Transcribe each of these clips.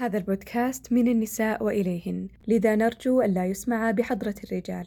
هذا البودكاست من النساء وإليهن لذا نرجو ألا يسمع بحضرة الرجال.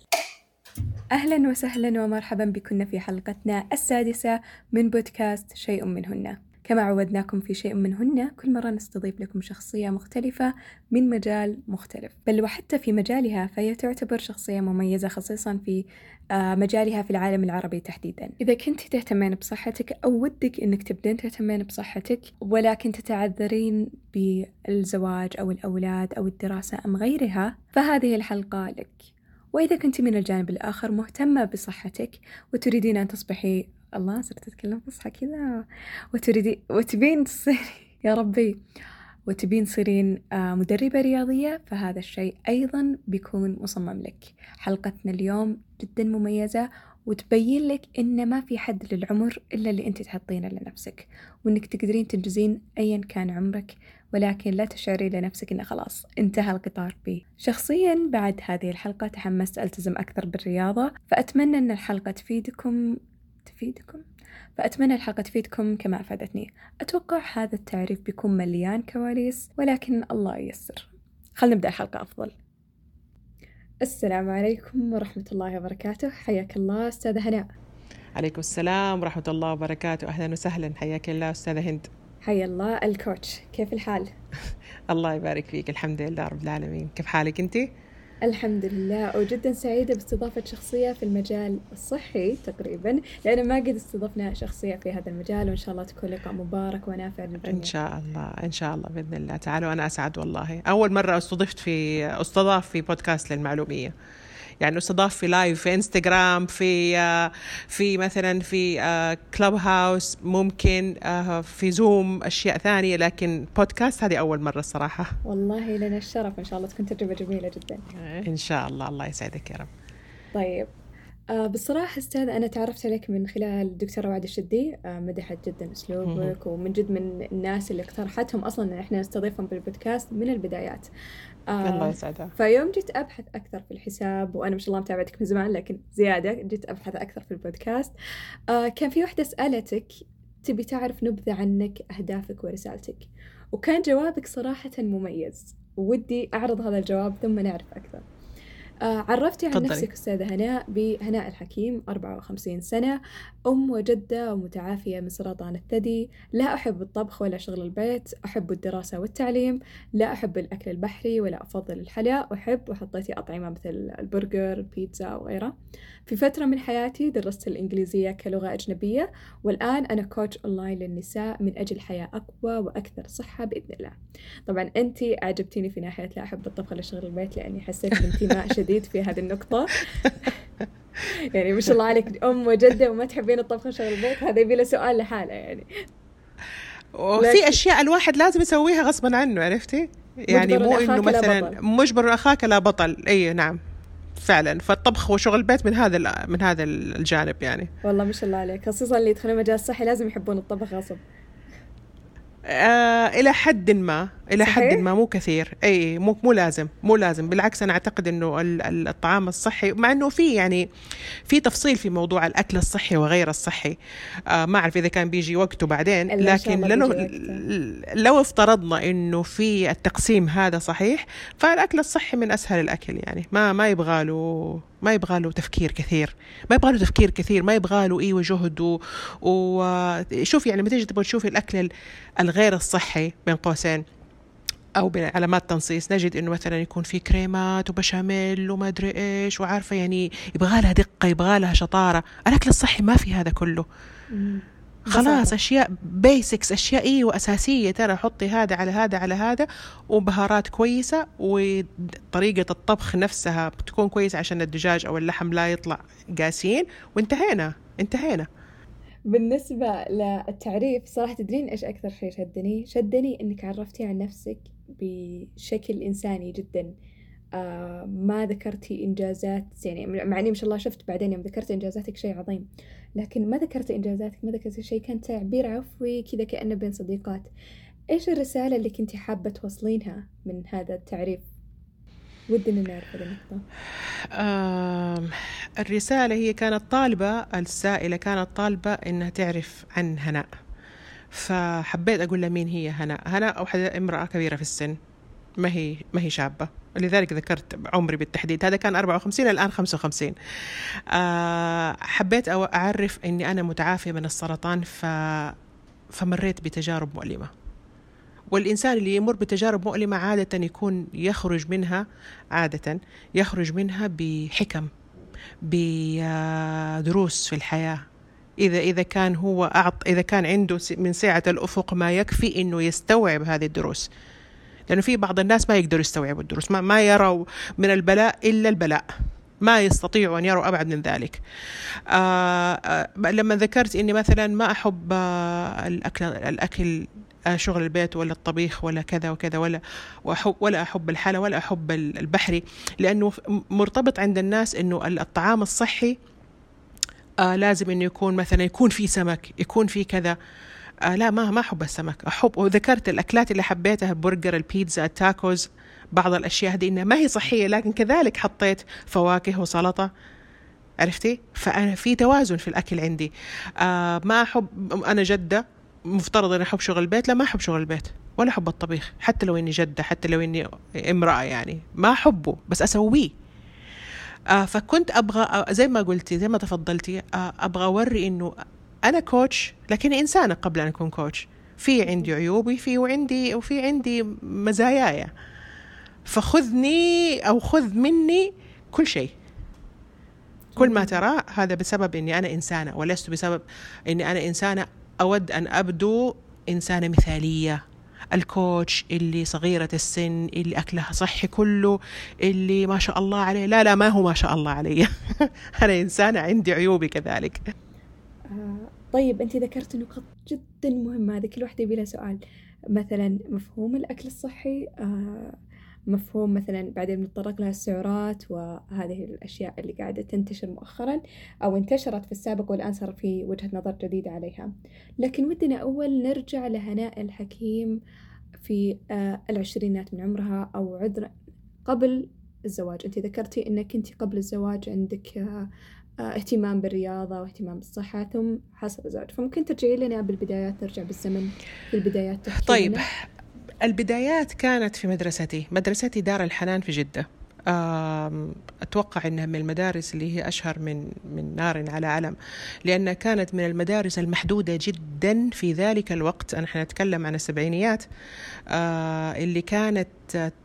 أهلا وسهلا ومرحبا بكن في حلقتنا السادسة من بودكاست شيء منهن. كما عودناكم في شيء منهن كل مرة نستضيف لكم شخصية مختلفة من مجال مختلف. بل وحتى في مجالها فهي تعتبر شخصية مميزة خصيصا في آه، مجالها في العالم العربي تحديدا. إذا كنت تهتمين بصحتك أو ودك أنك تبدين تهتمين بصحتك ولكن تتعذرين بالزواج أو الأولاد أو الدراسة أم غيرها فهذه الحلقة لك. وإذا كنت من الجانب الآخر مهتمة بصحتك وتريدين أن تصبحي الله صرت أتكلم فصحى كذا. وتريدي وتبين تصيري يا ربي. وتبين تصيرين آه، مدربة رياضية فهذا الشيء أيضا بيكون مصمم لك. حلقتنا اليوم جدا مميزة وتبين لك إن ما في حد للعمر إلا اللي أنت تحطينه لنفسك. وإنك تقدرين تنجزين أيا كان عمرك ولكن لا تشعري لنفسك إنه خلاص انتهى القطار. بي. شخصيا بعد هذه الحلقة تحمست ألتزم أكثر بالرياضة فأتمنى أن الحلقة تفيدكم. تفيدكم. فأتمنى الحلقة تفيدكم كما أفادتني. أتوقع هذا التعريف بيكون مليان كواليس ولكن الله ييسر. خلنا نبدأ الحلقة أفضل. السلام عليكم ورحمة الله وبركاته. حياك الله أستاذة هناء. عليكم السلام ورحمة الله وبركاته. أهلا وسهلا. حياك الله أستاذة هند. حيا الله. الكوتش كيف الحال؟ الله يبارك فيك. الحمد لله رب العالمين. كيف حالك أنت؟ الحمد لله. وجدا سعيدة باستضافة شخصية في المجال الصحي تقريبا لأن ما قد استضفنا شخصية في هذا المجال وإن شاء الله تكون لقاء مبارك ونافع للجميع. إن شاء الله إن شاء الله بإذن الله. تعالوا أنا أسعد والله. أول مرة استضفت في استضاف في بودكاست للمعلومية. يعني استضاف في live في انستغرام في آه، في مثلا في كلوب هاوس ممكن آه، في زوم أشياء ثانية لكن بودكاست هذه أول مرة الصراحة. والله لنا الشرف إن شاء الله تكون تجربة جميلة جدا. إن شاء الله الله يسعدك يا رب. طيب. آه بصراحة أستاذ أنا تعرفت عليك من خلال الدكتورة وعد الشدي آه مدحت جدا أسلوبك ومن جد من الناس اللي اقترحتهم أصلا إن إحنا نستضيفهم بالبودكاست من البدايات. آه الله يسعدها فيوم جيت أبحث أكثر في الحساب وأنا ما شاء الله متابعتك من زمان لكن زيادة جيت أبحث أكثر في البودكاست. آه كان في وحدة سألتك تبي تعرف نبذة عنك أهدافك ورسالتك. وكان جوابك صراحة مميز. ودي أعرض هذا الجواب ثم نعرف أكثر. آه، عرفتي عن نفسك أستاذة هناء بهناء الحكيم 54 سنة أم وجدة ومتعافية من سرطان الثدي. لا أحب الطبخ ولا شغل البيت أحب الدراسة والتعليم. لا أحب الأكل البحري ولا أفضل الحلا أحب وحطيتي أطعمة مثل البرجر البيتزا وغيرها. في فترة من حياتي درست الإنجليزية كلغة أجنبية والآن أنا coach online للنساء من أجل حياة أقوى وأكثر صحة بإذن الله. طبعا أنت أعجبتيني في ناحية لا أحب الطبخ ولا شغل البيت لأني حسيت بانتماء شديد في هذه النقطة. يعني ما شاء الله عليك أم وجدة وما تحبين الطبخ وشغل البيت هذا يبي له سؤال لحاله يعني. وفي أشياء الواحد لازم يسويها غصبا عنه عرفتي؟ يعني مو إنه مثلا مجبر اخاك لا بطل. إي نعم. فعلا. فالطبخ وشغل البيت من هذا من هذا الجانب يعني. والله ما شاء الله عليك. خصوصا اللي يدخلون مجال الصحي لازم يحبون الطبخ غصب. آه إلى حد ما. إلى صحيح؟ حد ما مو كثير. إي مو مو لازم مو لازم. بالعكس أنا أعتقد إنه الطعام الصحي مع إنه في يعني في تفصيل في موضوع الأكل الصحي وغير الصحي. آه ما أعرف إذا كان بيجي وقته بعدين لكن لو لو افترضنا إنه في التقسيم هذا صحيح فالأكل الصحي من أسهل الأكل يعني. ما ما يبغى له ما يبغى له تفكير كثير. ما يبغى له تفكير كثير ما يبغى له أيوه جهد وشوف يعني لما تيجي تبغى تشوفي الأكل الغير الصحي بين قوسين. أو بعلامات تنصيص. نجد إنه مثلا يكون في كريمات وبشاميل وما ادري إيش وعارفة يعني يبغى لها دقة يبغى لها شطارة. الأكل الصحي ما في هذا كله. خلاص أشياء بيسكس أشياء أيوه اساسيه ترى حطي هذا على هذا على هذا وبهارات كويسة وطريقة الطبخ نفسها بتكون كويسة عشان الدجاج أو اللحم لا يطلع قاسيين. وانتهينا انتهينا. بالنسبة للتعريف صراحة تدرين إيش أكثر شيء شدني؟ شدني إنك عرفتي عن نفسك بشكل إنساني جدا. آه ما ذكرتي إنجازات يعني مع إني ما شاء الله شفت بعدين يوم ذكرت إنجازاتك شيء عظيم. لكن ما ذكرت إنجازاتك ما ذكرت شيء كان تعبير عفوي كذا كأنه بين صديقات. إيش الرسالة اللي كنتي حابة توصلينها من هذا التعريف؟ ودنا نعرف هذه النقطة. الرسالة هي كانت طالبة السائلة كانت طالبة إنها تعرف عن هناء. فحبيت أقول لها مين هي هناء. هناء واحدة امرأة كبيرة في السن ما هي ما هي شابة. لذلك ذكرت عمري بالتحديد. هذا كان 54 الآن 55 أه حبيت أعرف أني أنا متعافية من السرطان ف... فمريت بتجارب مؤلمة. والإنسان اللي يمر بتجارب مؤلمة عادة يكون يخرج منها عادة يخرج منها بحكم بدروس في الحياة. إذا إذا كان هو أعط إذا كان عنده من سعة الأفق ما يكفي إنه يستوعب هذه الدروس. لأنه في بعض الناس ما يقدروا يستوعبوا الدروس ما, ما يروا من البلاء إلا البلاء ما يستطيعوا أن يروا أبعد من ذلك. آه آه لما ذكرت أني مثلا ما أحب آه الأكل, الأكل آه، شغل البيت ولا الطبيخ ولا كذا وكذا ولا وأحب ولا أحب الحلا ولا أحب البحري لأنه مرتبط عند الناس أنه الطعام الصحي آه لازم إنه يكون مثلا يكون في سمك يكون في كذا. آه لا ما ما أحب السمك. احب وذكرت الأكلات اللي حبيتها البرجر البيتزا التاكوز بعض الأشياء هذه إنها ما هي صحية لكن كذلك حطيت فواكه وسلطة. عرفتي؟ فأنا في توازن في الأكل عندي. آه ما احب أنا جدة مفترض أني أحب شغل البيت لا ما أحب شغل البيت ولا أحب الطبيخ حتى لو إني جدة حتى لو إني امرأة يعني ما أحبه بس أسويه. آه فكنت أبغى آه زي ما قلتي زي ما تفضلتي آه أبغى أوري إنه أنا كوتش لكني إنسانة قبل أن أكون كوتش في عندي عيوبي في وعندي وفي عندي مزاياي فخذني أو خذ مني كل شيء. كل ما ترى هذا بسبب إني أنا إنسانة ولست بسبب إني أنا إنسانة أود أن أبدو إنسانة مثالية. الكوتش اللي صغيرة السن اللي أكلها صحي كله اللي ما شاء الله عليه. لا لا ما هو ما شاء الله علي أنا إنسانة عندي عيوبي كذلك. آه طيب أنت ذكرت نقاط جدا مهمة. هذه كل واحدة يبي لها سؤال. مثلا مفهوم الأكل الصحي آه مفهوم مثلا بعدين بنتطرق لها السعرات وهذه الأشياء اللي قاعدة تنتشر مؤخرا أو انتشرت في السابق والآن صار في وجهة نظر جديدة عليها. لكن ودنا أول نرجع لهناء الحكيم في آه العشرينات من عمرها أو عذر قبل الزواج. أنت ذكرتي أنك أنت قبل الزواج عندك آه اهتمام بالرياضة واهتمام بالصحة ثم حصل الزواج. فممكن ترجعي لنا بالبدايات نرجع بالزمن في البدايات طيب. البدايات كانت في مدرستي. مدرستي دار الحنان في جدة. أتوقع أنها من المدارس اللي هي أشهر من من نار على علم لأنها كانت من المدارس المحدودة جدا في ذلك الوقت. نحن نتكلم عن السبعينيات اللي كانت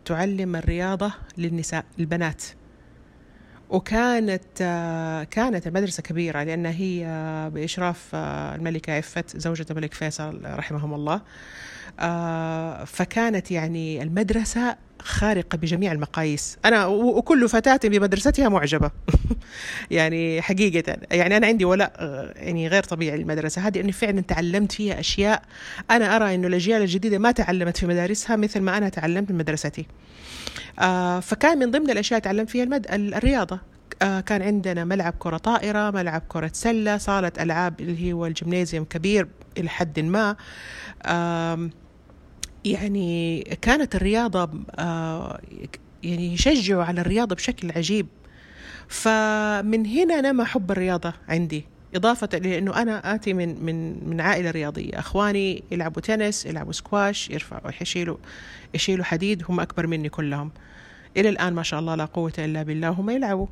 تعلم الرياضة للنساء البنات. وكانت كانت المدرسة كبيرة لأنها هي بإشراف الملكة عفت زوجة الملك فيصل رحمهم الله. فكانت يعني المدرسة خارقة بجميع المقاييس. أنا وكل فتاة بمدرستها معجبة. يعني حقيقة. يعني أنا عندي ولاء يعني غير طبيعي للمدرسة. هذه أني فعلا تعلمت فيها أشياء. أنا أرى أنه الأجيال الجديدة ما تعلمت في مدارسها مثل ما أنا تعلمت من مدرستي. آه فكان من ضمن الأشياء تعلمت فيها المد... الرياضة. آه كان عندنا ملعب كرة طائرة ملعب كرة سلة صالة ألعاب اللي هو الجيمنازيوم كبير إلى حد ما. آه يعني كانت الرياضة آه يعني يشجعوا على الرياضة بشكل عجيب. فمن هنا نما حب الرياضة عندي. إضافة لأنه أنا آتي من من من عائلة رياضية. أخواني يلعبوا تنس يلعبوا سكواش يرفعوا يشيلوا يشيلوا حديد هم أكبر مني كلهم. إلى الآن ما شاء الله لا قوة إلا بالله هم يلعبوا.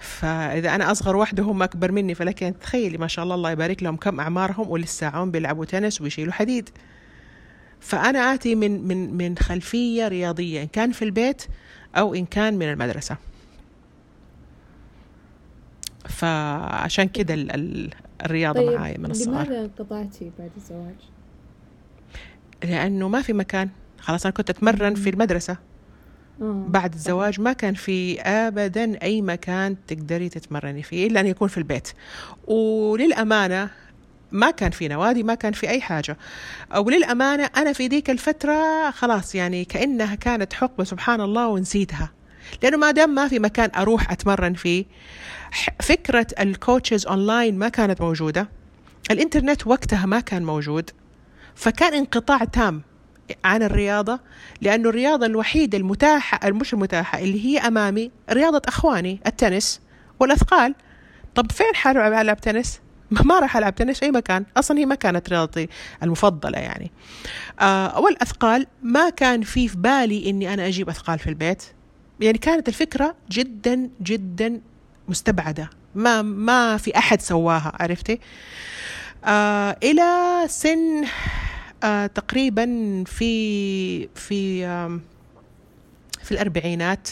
فإذا أنا أصغر واحدة هم أكبر مني. فلكن تخيلي ما شاء الله الله يبارك لهم كم أعمارهم ولسه عم بيلعبوا تنس ويشيلوا حديد. فأنا آتي من من من خلفية رياضية إن كان في البيت أو إن كان من المدرسة. فعشان كده الرياضة طيب معاي من الصغر. لماذا انقطعتي بعد الزواج؟ لأنه ما في مكان. خلاص أنا كنت أتمرن في المدرسة. بعد الزواج ما كان في ابدا أي مكان تقدري تتمرني فيه إلا أن يكون في البيت. وللأمانة ما كان في نوادي ما كان في أي حاجة. وللأمانة أنا في ذيك الفترة خلاص يعني كأنها كانت حقبة سبحان الله ونسيتها. لأنه ما دام ما في مكان أروح أتمرن فيه فكرة ال coaches online ما كانت موجودة. الإنترنت وقتها ما كان موجود. فكان انقطاع تام عن الرياضة لأنه الرياضة الوحيدة المتاحة مش المتاحة اللي هي أمامي رياضة أخواني التنس والأثقال. طب فين حالو ألعب تنس ما راح ألعب تنس أي مكان. أصلا هي ما كانت رياضتي المفضلة يعني. آه والأثقال ما كان في في بالي إني أنا أجيب أثقال في البيت. يعني كانت الفكرة جدا جدا مستبعدة. ما ما في أحد سواها عرفتي؟ آه إلى سن آه تقريبا في في آه في الأربعينات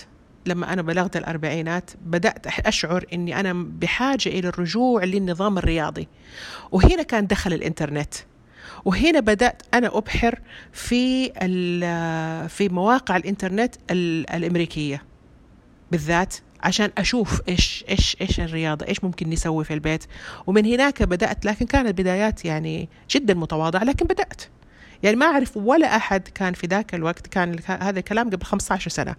لما أنا بلغت الأربعينات بدأت أشعر أني أنا بحاجة إلى الرجوع للنظام الرياضي. وهنا كان دخل الإنترنت. وهنا بدأت أنا أبحر في في مواقع الإنترنت الأمريكية. بالذات عشان أشوف إيش إيش إيش الرياضة إيش ممكن نسوي في البيت. ومن هناك بدأت لكن كانت بدايات يعني جدا متواضعة لكن بدأت. يعني ما أعرف ولا أحد كان في ذاك الوقت كان هذا الكلام قبل 15 سنة.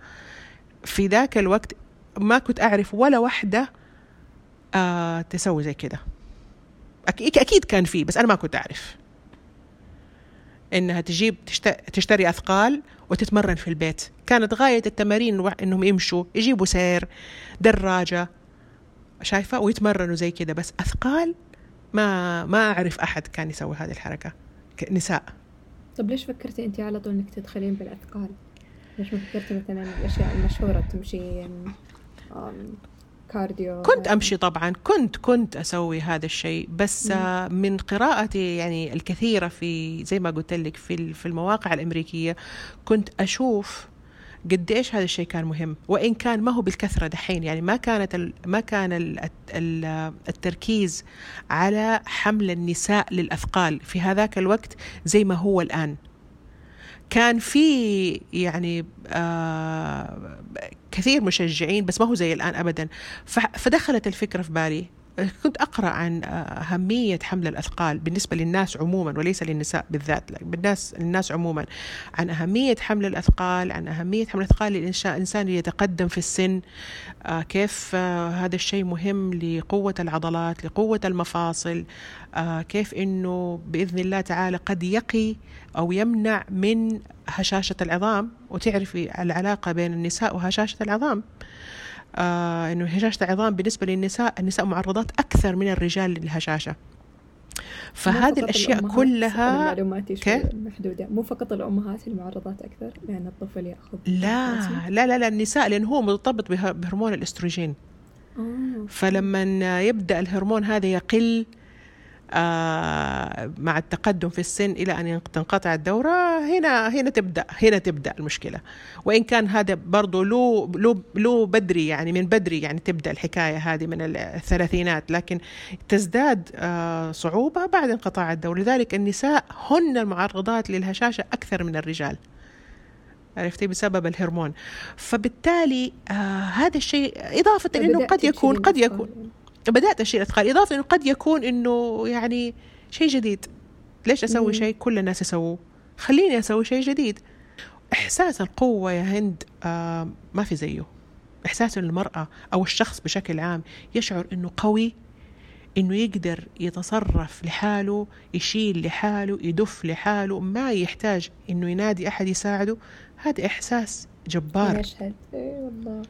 في ذاك الوقت ما كنت أعرف ولا واحدة آه تسوي زي كده. أكيد كان في بس أنا ما كنت أعرف. إنها تجيب تشتري أثقال وتتمرن في البيت. كانت غاية التمارين إنهم يمشوا يجيبوا سير دراجة شايفة؟ ويتمرنوا زي كده. بس أثقال ما ما أعرف أحد كان يسوي هذه الحركة. نساء. طب ليش فكرتي أنت على طول إنك تدخلين بالأثقال؟ ليش ما فكرتي مثلا الأشياء المشهورة تمشي كارديو. كنت أمشي طبعا كنت كنت أسوي هذا الشيء بس مم. من قراءتي يعني الكثيرة في زي ما قلت لك في في المواقع الأمريكية كنت أشوف قد إيش هذا الشيء كان مهم. وإن كان ما هو بالكثرة دحين يعني ما كانت ما كان التركيز على حمل النساء للأثقال. في هذاك الوقت زي ما هو الآن. كان في يعني آه كثير مشجعين بس ما هو زي الآن أبدا. فدخلت الفكرة في بالي. كنت أقرأ عن أهمية حمل الأثقال بالنسبة للناس عموما وليس للنساء بالذات بالناس الناس عموما عن أهمية حمل الأثقال عن أهمية حمل الأثقال للإنسان يتقدم في السن. آه، كيف آه، هذا الشيء مهم لقوة العضلات لقوة المفاصل. آه، كيف أنه بإذن الله تعالى قد يقي أو يمنع من هشاشة العظام. وتعرفي العلاقة بين النساء وهشاشة العظام. آه إنه هشاشه العظام بالنسبة للنساء النساء معرضات أكثر من الرجال للهشاشة فهذه الأشياء كلها معلوماتي؟ محدودة مو فقط الأمهات المعرضات أكثر لأن الطفل يأخذ لا لا لا لا النساء لأن هو مرتبط بهرمون الأستروجين آه. فلما يبدأ الهرمون هذا يقل مع التقدم في السن إلى أن تنقطع الدورة هنا هنا تبدأ هنا تبدأ المشكلة. وإن كان هذا برضه له له له بدري يعني من بدري يعني تبدأ الحكاية هذه من الثلاثينات لكن تزداد آه، صعوبة بعد انقطاع الدورة. لذلك النساء هن المعرضات للهشاشة أكثر من الرجال. عرفتي؟ بسبب الهرمون. فبالتالي آه هذا الشيء إضافة إنه قد يكون قد يكون بدأت أشيل أثقال إضافة إنه قد يكون إنه يعني شيء جديد. ليش أسوي شيء كل الناس يسووه؟ خليني أسوي شيء جديد. إحساس القوة يا هند آه ما في زيه. إحساس المرأة أو الشخص بشكل عام يشعر إنه قوي إنه يقدر يتصرف لحاله يشيل لحاله يدف لحاله ما يحتاج إنه ينادي أحد يساعده. هذا إحساس جبار. اي والله.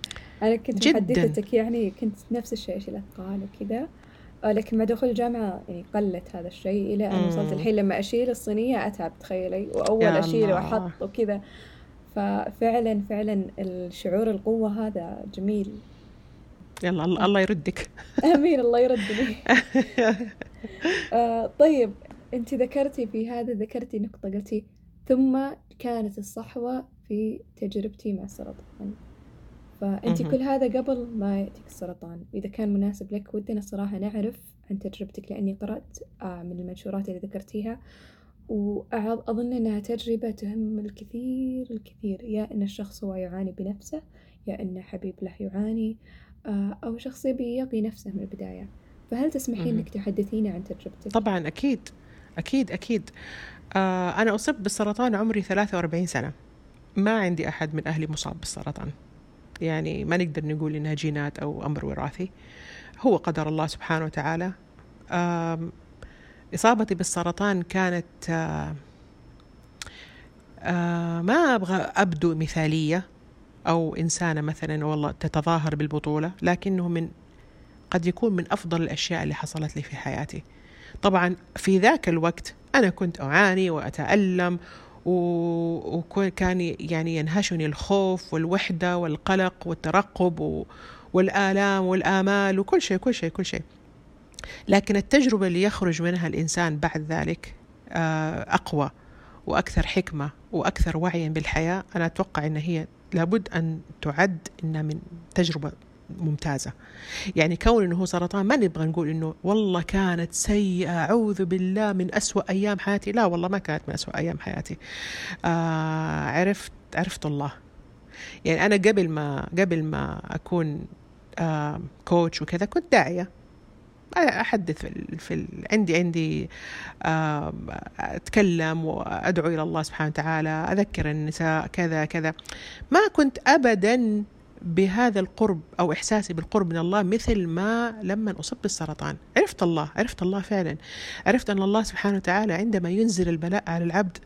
أنا كنت محدثتك يعني كنت نفس الشيء اشيل اثقال وكذا. آه، لكن مع دخول الجامعة يعني قلت هذا الشيء إلى أن وصلت. الحين لما أشيل الصينية أتعب تخيلي. وأول أشيل وأحط وكذا. ففعلا فعلا الشعور القوة هذا جميل. يلا الله, الله يردك. آمين الله يردني. آه طيب أنت ذكرتي في هذا ذكرتي نقطة قلتي ثم كانت الصحوة في تجربتي مع السرطان. فأنت كل هذا قبل ما يأتيك السرطان. وإذا كان مناسب لك ودنا صراحة نعرف عن تجربتك لأني قرأت آه، من المنشورات اللي ذكرتيها. وأظن أنها تجربة تهم الكثير الكثير. يا أن الشخص هو يعاني بنفسه يا أن حبيب له يعاني آه، أو شخص يبي يقي نفسه من البداية. فهل تسمحين أنك تحدثينا عن تجربتك؟ طبعا أكيد. أكيد أكيد. آه أنا أصبت بالسرطان عمري 43 سنة. ما عندي أحد من أهلي مصاب بالسرطان. يعني ما نقدر نقول إنها جينات أو أمر وراثي. هو قدر الله سبحانه وتعالى. إصابتي بالسرطان كانت ما أبغى أبدو مثالية أو إنسانة مثلا والله تتظاهر بالبطولة لكنه من قد يكون من أفضل الأشياء اللي حصلت لي في حياتي. طبعا في ذاك الوقت أنا كنت أعاني وأتألم وكان يعني ينهشني الخوف والوحدة والقلق والترقب والآلام والآمال وكل شيء كل شيء كل شيء. لكن التجربة اللي يخرج منها الإنسان بعد ذلك آه، أقوى وأكثر حكمة وأكثر وعيا بالحياة أنا أتوقع أن هي لابد أن تعد إنها من تجربة ممتازة. يعني كون أنه هو سرطان ما نبغى نقول أنه والله كانت سيئة أعوذ بالله من أسوأ أيام حياتي. لا والله ما كانت من أسوأ أيام حياتي. آه عرفت عرفت الله. يعني أنا قبل ما قبل ما أكون آه كوتش وكذا كنت داعية. أحدث في, في عندي عندي أتكلم وأدعو إلى الله سبحانه وتعالى أذكر النساء كذا كذا. ما كنت أبدا بهذا القرب أو إحساسي بالقرب من الله مثل ما لما أصبت بالسرطان. عرفت الله عرفت الله فعلا. عرفت أن الله سبحانه وتعالى عندما ينزل البلاء على العبد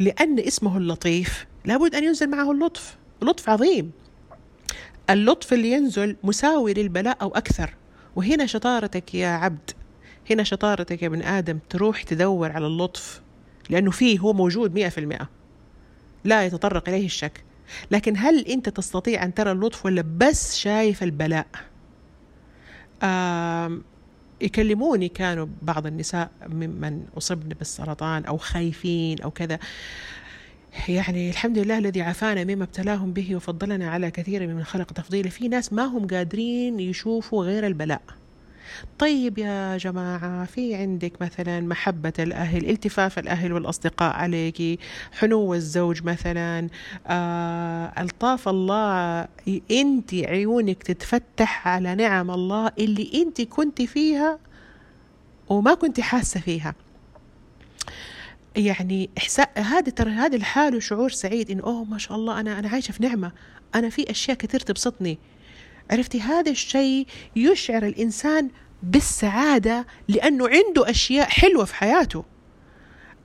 لأن اسمه اللطيف لابد أن ينزل معه اللطف. لطف عظيم. اللطف اللي ينزل مساوي للبلاء أو أكثر. وهنا شطارتك يا عبد هنا شطارتك يا ابن آدم تروح تدور على اللطف لأنه فيه هو موجود مئة في المئة. لا يتطرق إليه الشك. لكن هل أنت تستطيع أن ترى اللطف ولا بس شايف البلاء؟ يكلموني كانوا بعض النساء ممن أصبن بالسرطان أو خايفين أو كذا. يعني الحمد لله الذي عافانا مما ابتلاهم به وفضلنا على كثير من خلق تفضيله في ناس ما هم قادرين يشوفوا غير البلاء. طيب يا جماعة في عندك مثلا محبة الأهل التفاف الأهل والأصدقاء عليك حنو الزوج مثلا آه ألطاف الله أنت عيونك تتفتح على نعم الله اللي أنت كنت فيها وما كنت حاسة فيها. يعني إحساس هذا ترى هذا الحال وشعور سعيد إنه أوه ما شاء الله أنا أنا عايشة في نعمة. أنا في أشياء كثير تبسطني. عرفتي؟ هذا الشيء يشعر الإنسان بالسعادة لأنه عنده أشياء حلوة في حياته.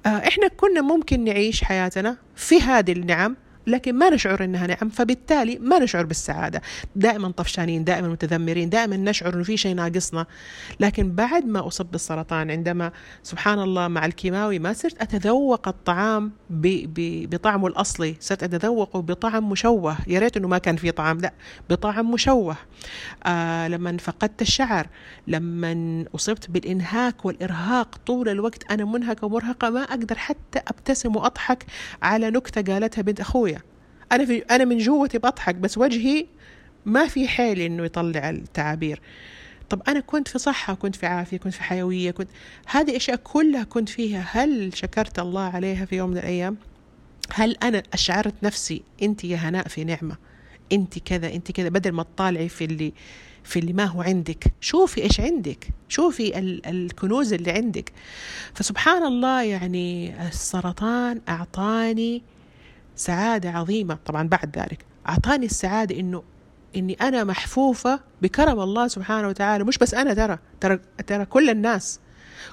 آه إحنا كنا ممكن نعيش حياتنا في هذه النعم لكن ما نشعر إنها نعم فبالتالي ما نشعر بالسعادة. دائما طفشانين دائما متذمرين دائما نشعر إنه في شيء ناقصنا. لكن بعد ما أصبت بالسرطان عندما سبحان الله مع الكيماوي ما صرت أتذوق الطعام بطعمه الأصلي صرت أتذوقه بطعم مشوه. يا ريت إنه ما كان في طعام لا بطعم مشوه. آه لما فقدت الشعر لما أصبت بالإنهاك والإرهاق طول الوقت أنا منهكة ومرهقة ما أقدر حتى أبتسم وأضحك على نكتة قالتها بنت أخويا. أنا في أنا من جوتي بضحك بس وجهي ما في حيل إنه يطلع التعابير. طب أنا كنت في صحة كنت في عافية كنت في حيوية كنت هذه أشياء كلها كنت فيها. هل شكرت الله عليها في يوم من الأيام؟ هل أنا أشعرت نفسي أنت يا هناء في نعمة؟ أنت كذا أنت كذا بدل ما تطالعي في اللي في اللي ما هو عندك. شوفي إيش عندك. شوفي ال الكنوز اللي عندك. فسبحان الله يعني السرطان أعطاني سعادة عظيمة. طبعا بعد ذلك أعطاني السعادة إنه إني أنا محفوفة بكرم الله سبحانه وتعالى. مش بس أنا ترى ترى ترى كل الناس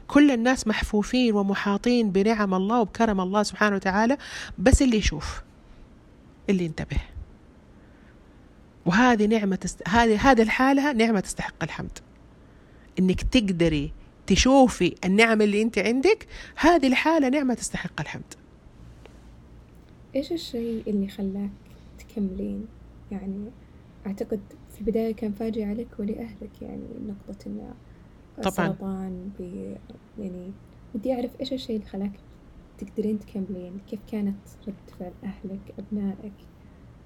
كل الناس محفوفين ومحاطين بنعم الله وبكرم الله سبحانه وتعالى. بس اللي يشوف اللي ينتبه. وهذه نعمة. هذه هذه الحالة نعمة تستحق الحمد. إنك تقدري تشوفي النعم اللي أنت عندك هذه الحالة نعمة تستحق الحمد. إيش الشيء اللي خلاك تكملين؟ يعني أعتقد في البداية كان فاجئ عليك ولأهلك يعني نقطة إن طبعا. سرطان يعني ودي أعرف إيش الشيء اللي خلاك تقدرين تكملين؟ كيف كانت رد فعل أهلك أبنائك؟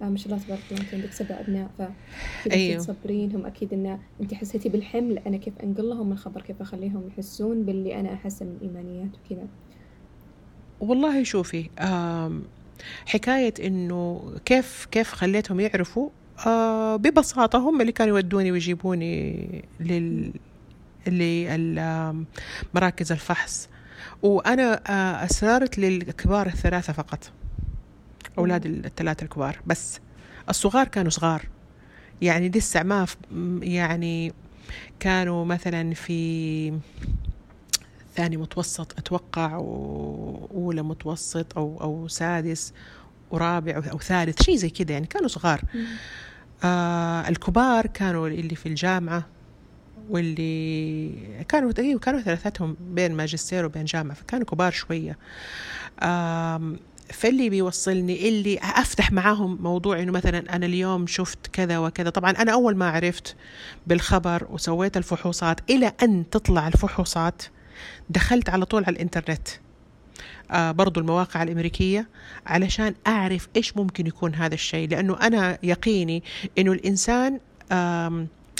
آه ما شاء الله تبارك الله أنت عندك سبع أبناء فكيف أيوه. تصبرينهم أكيد إن أنت حسيتي بالحمل أنا كيف أنقل لهم الخبر؟ كيف أخليهم يحسون باللي أنا أحسه من إيمانيات وكذا؟ والله شوفي حكاية إنه كيف كيف خليتهم يعرفوا؟ آه ببساطة هم اللي كانوا يودوني ويجيبوني لل لمراكز الفحص. وأنا آه أسررت للكبار الثلاثة فقط. أولاد الثلاثة الكبار. بس الصغار كانوا صغار. يعني لسه ما يعني كانوا مثلا في ثاني متوسط أتوقع وأولى متوسط أو أو سادس ورابع أو ثالث شيء زي كذا يعني كانوا صغار. آه الكبار كانوا اللي في الجامعة واللي كانوا أيوة كانوا ثلاثتهم بين ماجستير وبين جامعة فكانوا كبار شوية. فاللي بيوصلني اللي أفتح معاهم موضوع إنه مثلا أنا اليوم شفت كذا وكذا طبعا أنا أول ما عرفت بالخبر وسويت الفحوصات إلى أن تطلع الفحوصات دخلت على طول على الإنترنت آه برضو المواقع الأمريكية علشان أعرف إيش ممكن يكون هذا الشيء لأنه أنا يقيني أنه الإنسان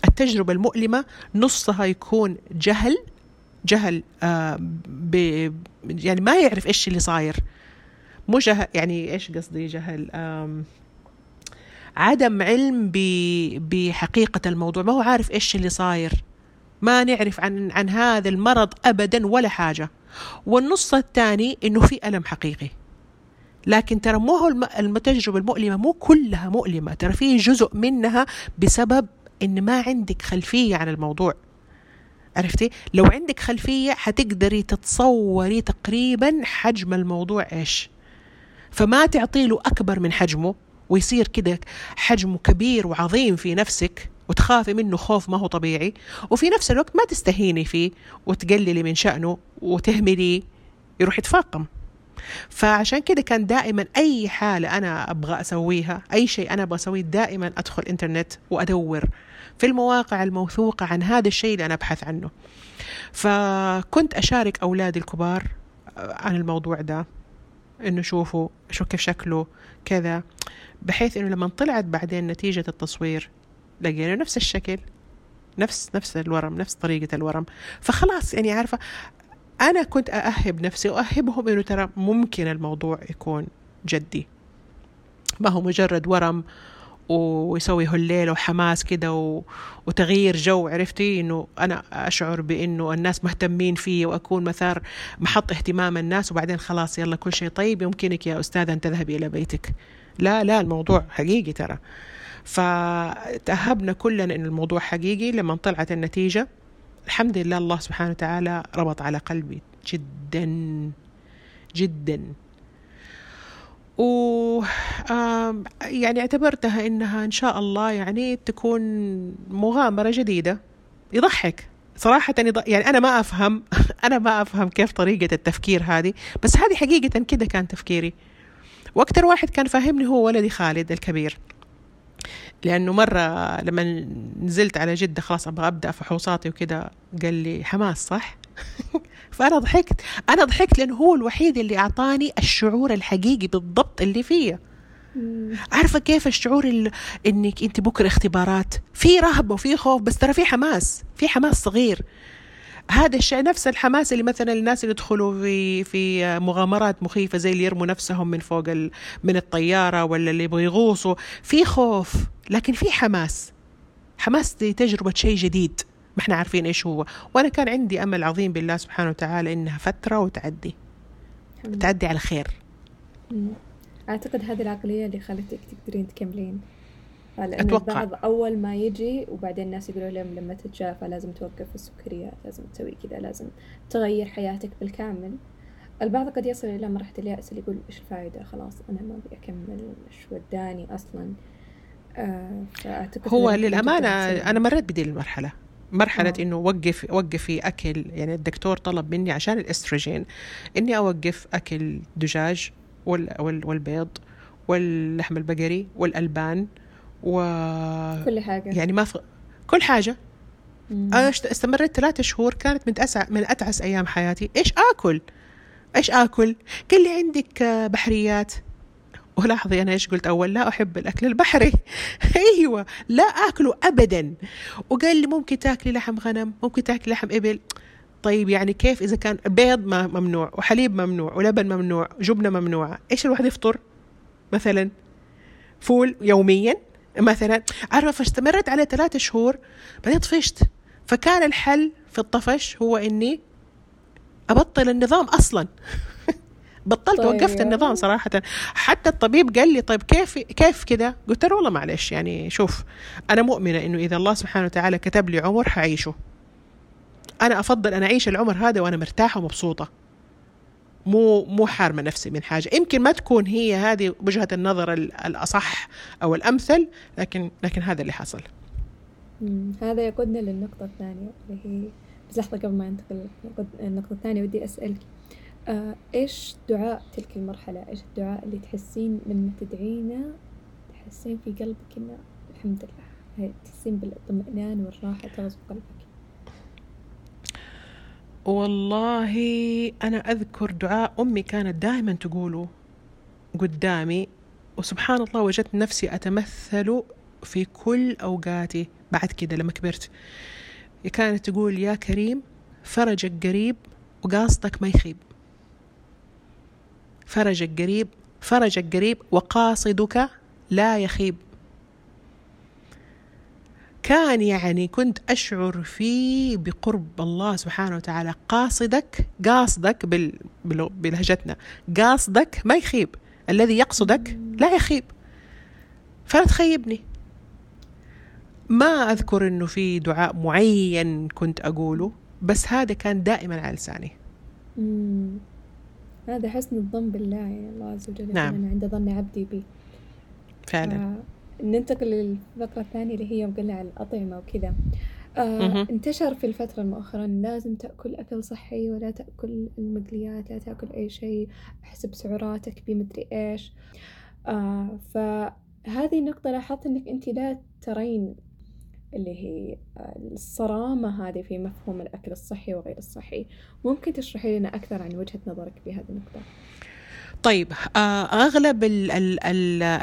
التجربة المؤلمة نصها يكون جهل جهل آه يعني ما يعرف إيش اللي صاير مو جهل يعني إيش قصدي جهل؟ عدم علم بحقيقة الموضوع ما هو عارف إيش اللي صاير. ما نعرف عن عن هذا المرض ابدا ولا حاجة. والنص الثاني إنه في ألم حقيقي. لكن ترى مو هو التجربه المؤلمة مو كلها مؤلمة ترى في جزء منها بسبب إن ما عندك خلفية عن الموضوع. عرفتي؟ لو عندك خلفية حتقدري تتصوري تقريبا حجم الموضوع إيش. فما تعطي له أكبر من حجمه ويصير كده حجمه كبير وعظيم في نفسك وتخافي منه خوف ما هو طبيعي. وفي نفس الوقت ما تستهيني فيه وتقللي من شأنه وتهمليه يروح يتفاقم. فعشان كده كان دائما أي حالة أنا أبغى أسويها أي شيء أنا أبغى أسويه دائما أدخل إنترنت وأدور في المواقع الموثوقة عن هذا الشيء اللي أنا أبحث عنه. فكنت أشارك أولادي الكبار عن الموضوع ده إنه شوفوا شو كيف شكله كذا بحيث إنه لما طلعت بعدين نتيجة التصوير لقينا نفس الشكل نفس نفس الورم نفس طريقة الورم. فخلاص يعني عارفة أنا كنت أأهب نفسي وأهبهم إنه ترى ممكن الموضوع يكون جدي. ما هو مجرد ورم ويسوي هالليل وحماس كده و... وتغيير جو عرفتي؟ إنه أنا أشعر بإنه الناس مهتمين فيه وأكون مثار محط اهتمام الناس وبعدين خلاص يلا كل شيء طيب يمكنك يا أستاذة أن تذهبي إلى بيتك. لا لا الموضوع حقيقي ترى. فتأهبنا كلنا إن الموضوع حقيقي لما طلعت النتيجة. الحمد لله الله سبحانه وتعالى ربط على قلبي جدا جدا. و يعني اعتبرتها إنها إن شاء الله يعني تكون مغامرة جديدة. يضحك. صراحة يعني أنا ما أفهم أنا ما أفهم كيف طريقة التفكير هذه بس هذه حقيقة كده كان تفكيري. وأكثر واحد كان فاهمني هو ولدي خالد الكبير. لأنه مرة لما نزلت على جدة خلاص أبغى أبدأ فحوصاتي وكده قال لي حماس صح؟ فأنا ضحكت. أنا ضحكت لأنه هو الوحيد اللي أعطاني الشعور الحقيقي بالضبط اللي فيه عارفة كيف الشعور اللي إنك أنت بكرة اختبارات؟ في رهبة وفي خوف بس ترى في حماس في حماس صغير. هذا الشيء نفس الحماس اللي مثلا الناس اللي يدخلوا في في مغامرات مخيفة زي اللي يرموا نفسهم من فوق من الطيارة ولا اللي يبغوا يغوصوا. في خوف. لكن في حماس. حماس دي تجربة شيء جديد. ما إحنا عارفين إيش هو. وأنا كان عندي أمل عظيم بالله سبحانه وتعالى إنها فترة وتعدي. تعدي على خير. أعتقد هذه العقلية اللي خلتك تقدرين تكملين. لأن أتوقع. البعض أول ما يجي وبعدين الناس يقولوا لهم لما تتجافى لازم توقف السكريات لازم تسوي كذا لازم تغير حياتك بالكامل. البعض قد يصل إلى مرحلة اليأس اللي يقول إيش الفائدة خلاص أنا ما أبي أكمل إيش وداني أصلا؟ آه فأعتقد هو للأمانة أنا مريت بدي المرحلة. مرحلة آه. إنه وقف وقفي أكل يعني الدكتور طلب مني عشان الإستروجين إني أوقف أكل دجاج والبيض واللحم البقري والألبان و كل حاجة. يعني ما ف... كل حاجة. مم. أنا استمريت ثلاثة شهور كانت من أسع... من أتعس أيام حياتي. إيش آكل؟ إيش آكل؟ قال لي عندك بحريات. ولاحظي أنا إيش قلت أول؟ لا أحب الأكل البحري. أيوة لا أكله أبدا. وقال لي ممكن تاكلي لحم غنم ممكن تاكلي لحم إبل. طيب يعني كيف إذا كان بيض ممنوع وحليب ممنوع ولبن ممنوع جبنة ممنوعة إيش الواحد يفطر؟ مثلا فول يوميا. مثلا عارفة فاستمرت على ثلاثة شهور بعدين طفشت. فكان الحل في الطفش هو إني أبطل النظام أصلا. بطلت طيب. وقفت النظام صراحة. حتى الطبيب قال لي طيب كيف كيف كذا قلت له والله معلش يعني شوف أنا مؤمنة إنه إذا الله سبحانه وتعالى كتب لي عمر حعيشه. أنا أفضل أن أعيش العمر هذا وأنا مرتاحة ومبسوطة. مو مو حارمة نفسي من حاجة. يمكن ما تكون هي هذه وجهة النظر الأصح أو الأمثل لكن لكن هذا اللي حصل. هذا يقودنا للنقطة الثانية اللي هي بس لحظة قبل ما ننتقل للنقطة الثانية ودي أسألك. آه إيش دعاء تلك المرحلة؟ إيش الدعاء اللي تحسين لما تدعينه؟ تحسين في قلبك إنه الحمد لله. تحسين بالاطمئنان والراحة تغزو قلبك. والله أنا أذكر دعاء أمي كانت دائما تقوله قدامي وسبحان الله وجدت نفسي أتمثل في كل أوقاتي بعد كده لما كبرت. كانت تقول يا كريم فرجك قريب وقاصدك ما يخيب. فرجك قريب فرجك قريب وقاصدك لا يخيب. كان يعني كنت أشعر فيه بقرب الله سبحانه وتعالى. قاصدك قاصدك. بلهجتنا. قاصدك ما يخيب. الذي يقصدك لا يخيب. فلا تخيبني. ما أذكر أنه في دعاء معين كنت أقوله بس هذا كان دائما على لساني. هذا حسن الظن بالله يعني الله عز وجل نعم. أنا عند ظن عبدي بي. فعلا. آه ننتقل للفقرة الثانية اللي هي قلنا على الأطعمة وكذا. آه انتشر في الفترة مؤخرا لازم تأكل أكل صحي ولا تأكل المقليات لا تأكل أي شيء احسب سعراتك بمدري إيش. آه فهذه النقطة لاحظت إنك أنت لا ترين اللي هي الصرامة هذه في مفهوم الأكل الصحي وغير الصحي. ممكن تشرحي لنا أكثر عن وجهة نظرك في هذه النقطة؟ طيب آه، أغلب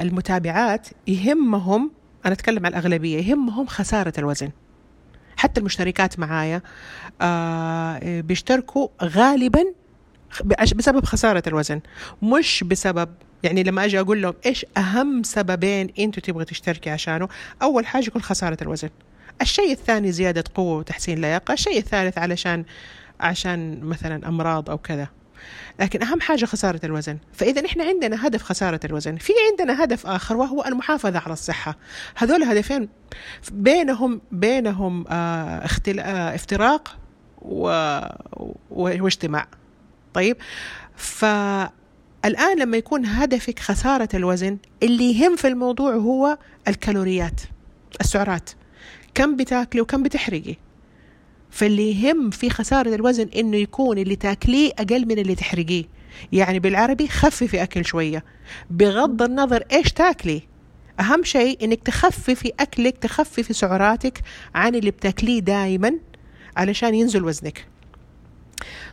المتابعات يهمهم أنا أتكلم عن الأغلبية يهمهم خسارة الوزن. حتى المشتركات معايا آه، بيشتركوا غالبا بسبب خسارة الوزن مش بسبب يعني لما أجي أقول لهم إيش أهم سببين أنتوا تبغوا تشتركي عشانه أول حاجة يكون خسارة الوزن. الشيء الثاني زيادة قوة وتحسين لياقة الشيء الثالث علشان عشان مثلا أمراض أو كذا. لكن أهم حاجة خسارة الوزن. فإذا إحنا عندنا هدف خسارة الوزن في عندنا هدف آخر وهو المحافظة على الصحة. هذول هدفين بينهم بينهم آه اختل... آه افتراق و... واجتماع. طيب؟ ف الآن لما يكون هدفك خسارة الوزن اللي يهم في الموضوع هو الكالوريات السعرات. كم بتاكلي وكم بتحرقي. فاللي يهم في خسارة الوزن إنه يكون اللي تاكليه أقل من اللي تحرقيه. يعني بالعربي خففي أكل شوية. بغض النظر إيش تاكلي. أهم شيء إنك تخففي أكلك تخففي سعراتك عن اللي بتاكليه دائما علشان ينزل وزنك.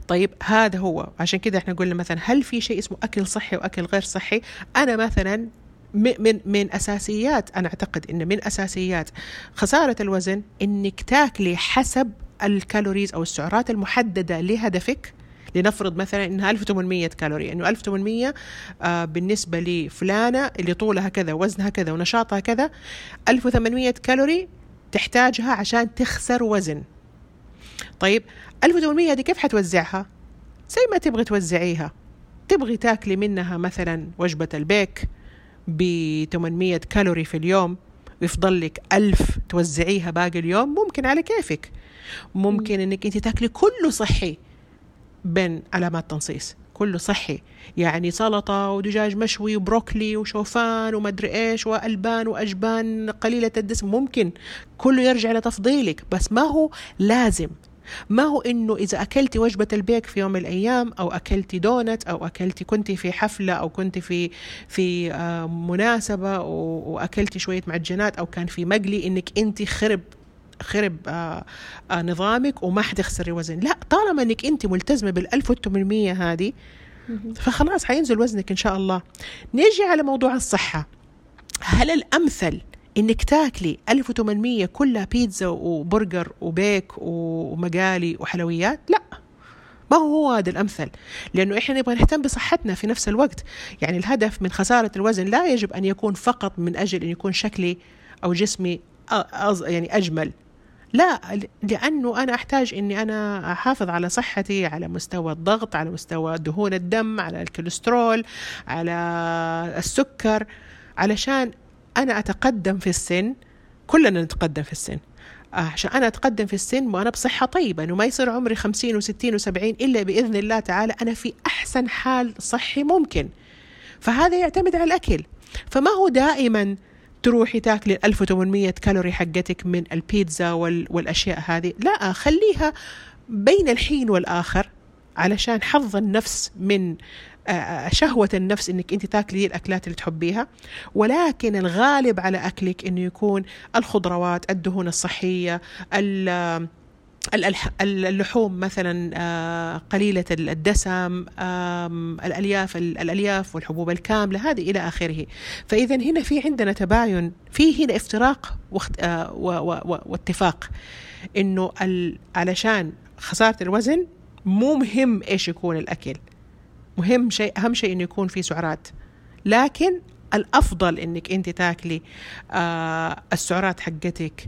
طيب هذا هو. عشان كده إحنا قلنا مثلا هل في شيء اسمه أكل صحي وأكل غير صحي؟ أنا مثلا من من أساسيات أنا أعتقد إن من أساسيات خسارة الوزن إنك تاكلي حسب الكالوريز أو السعرات المحددة لهدفك. لنفرض مثلا إنها 1800 كالوري. انه 1800 آه بالنسبة لفلانة اللي طولها كذا وزنها كذا ونشاطها كذا 1800 كالوري تحتاجها عشان تخسر وزن. طيب 1800 هذه كيف حتوزعها؟ زي ما تبغي توزعيها. تبغي تاكلي منها مثلا وجبة البيك ب 800 كالوري في اليوم ويفضل لك ألف توزعيها باقي اليوم ممكن على كيفك. ممكن إنك أنت تاكلي كله صحي بين علامات تنصيص. كله صحي. يعني سلطة ودجاج مشوي وبروكلي وشوفان ومدري إيش وألبان وأجبان قليلة الدسم. ممكن كله يرجع لتفضيلك بس ما هو لازم. ما هو إنه إذا أكلتي وجبة البيك في يوم من الأيام أو أكلتي دونت أو أكلتي كنتي في حفلة أو كنتي في في آه، مناسبة وأكلتي شوية معجنات أو كان في مقلي إنك انت خرب خرب آه آه نظامك وما حتخسري وزن لا طالما إنك أنت ملتزمة بال 1800 هذه فخلاص حينزل وزنك إن شاء الله. نيجي على موضوع الصحة. هل الأمثل إنك تاكلي 1800 كلها بيتزا وبرجر وبيك ومقالي وحلويات؟ لا. ما هو هذا الأمثل؟ لأنه إحنا نبغى نهتم بصحتنا في نفس الوقت. يعني الهدف من خسارة الوزن لا يجب أن يكون فقط من أجل أن يكون شكلي أو جسمي يعني أجمل. لا لأنه أنا أحتاج إني أنا أحافظ على صحتي على مستوى الضغط على مستوى دهون الدم على الكوليسترول على السكر علشان أنا أتقدم في السن. كلنا نتقدم في السن. عشان أنا أتقدم في السن وأنا بصحة طيبة إنه ما يصير عمري خمسين وستين وسبعين إلا بإذن الله تعالى أنا في أحسن حال صحي ممكن. فهذا يعتمد على الأكل. فما هو دائما تروحي تاكلي 1800 كالوري حقتك من البيتزا والأشياء هذه. لا خليها بين الحين والآخر علشان حظ النفس من آه، شهوة النفس إنك أنت تاكلي الأكلات اللي تحبيها. ولكن الغالب على أكلك إنه يكون الخضروات الدهون الصحية اللحوم مثلا آه، قليلة الدسم الألياف الألياف والحبوب الكاملة هذه إلى آخره. فإذا هنا في عندنا تباين في هنا افتراق آه، واتفاق إنه علشان خسارة الوزن مو مهم إيش يكون الأكل. مهم شيء أهم شيء إنه يكون في سعرات. لكن الأفضل إنك أنت تاكلي آه السعرات حقتك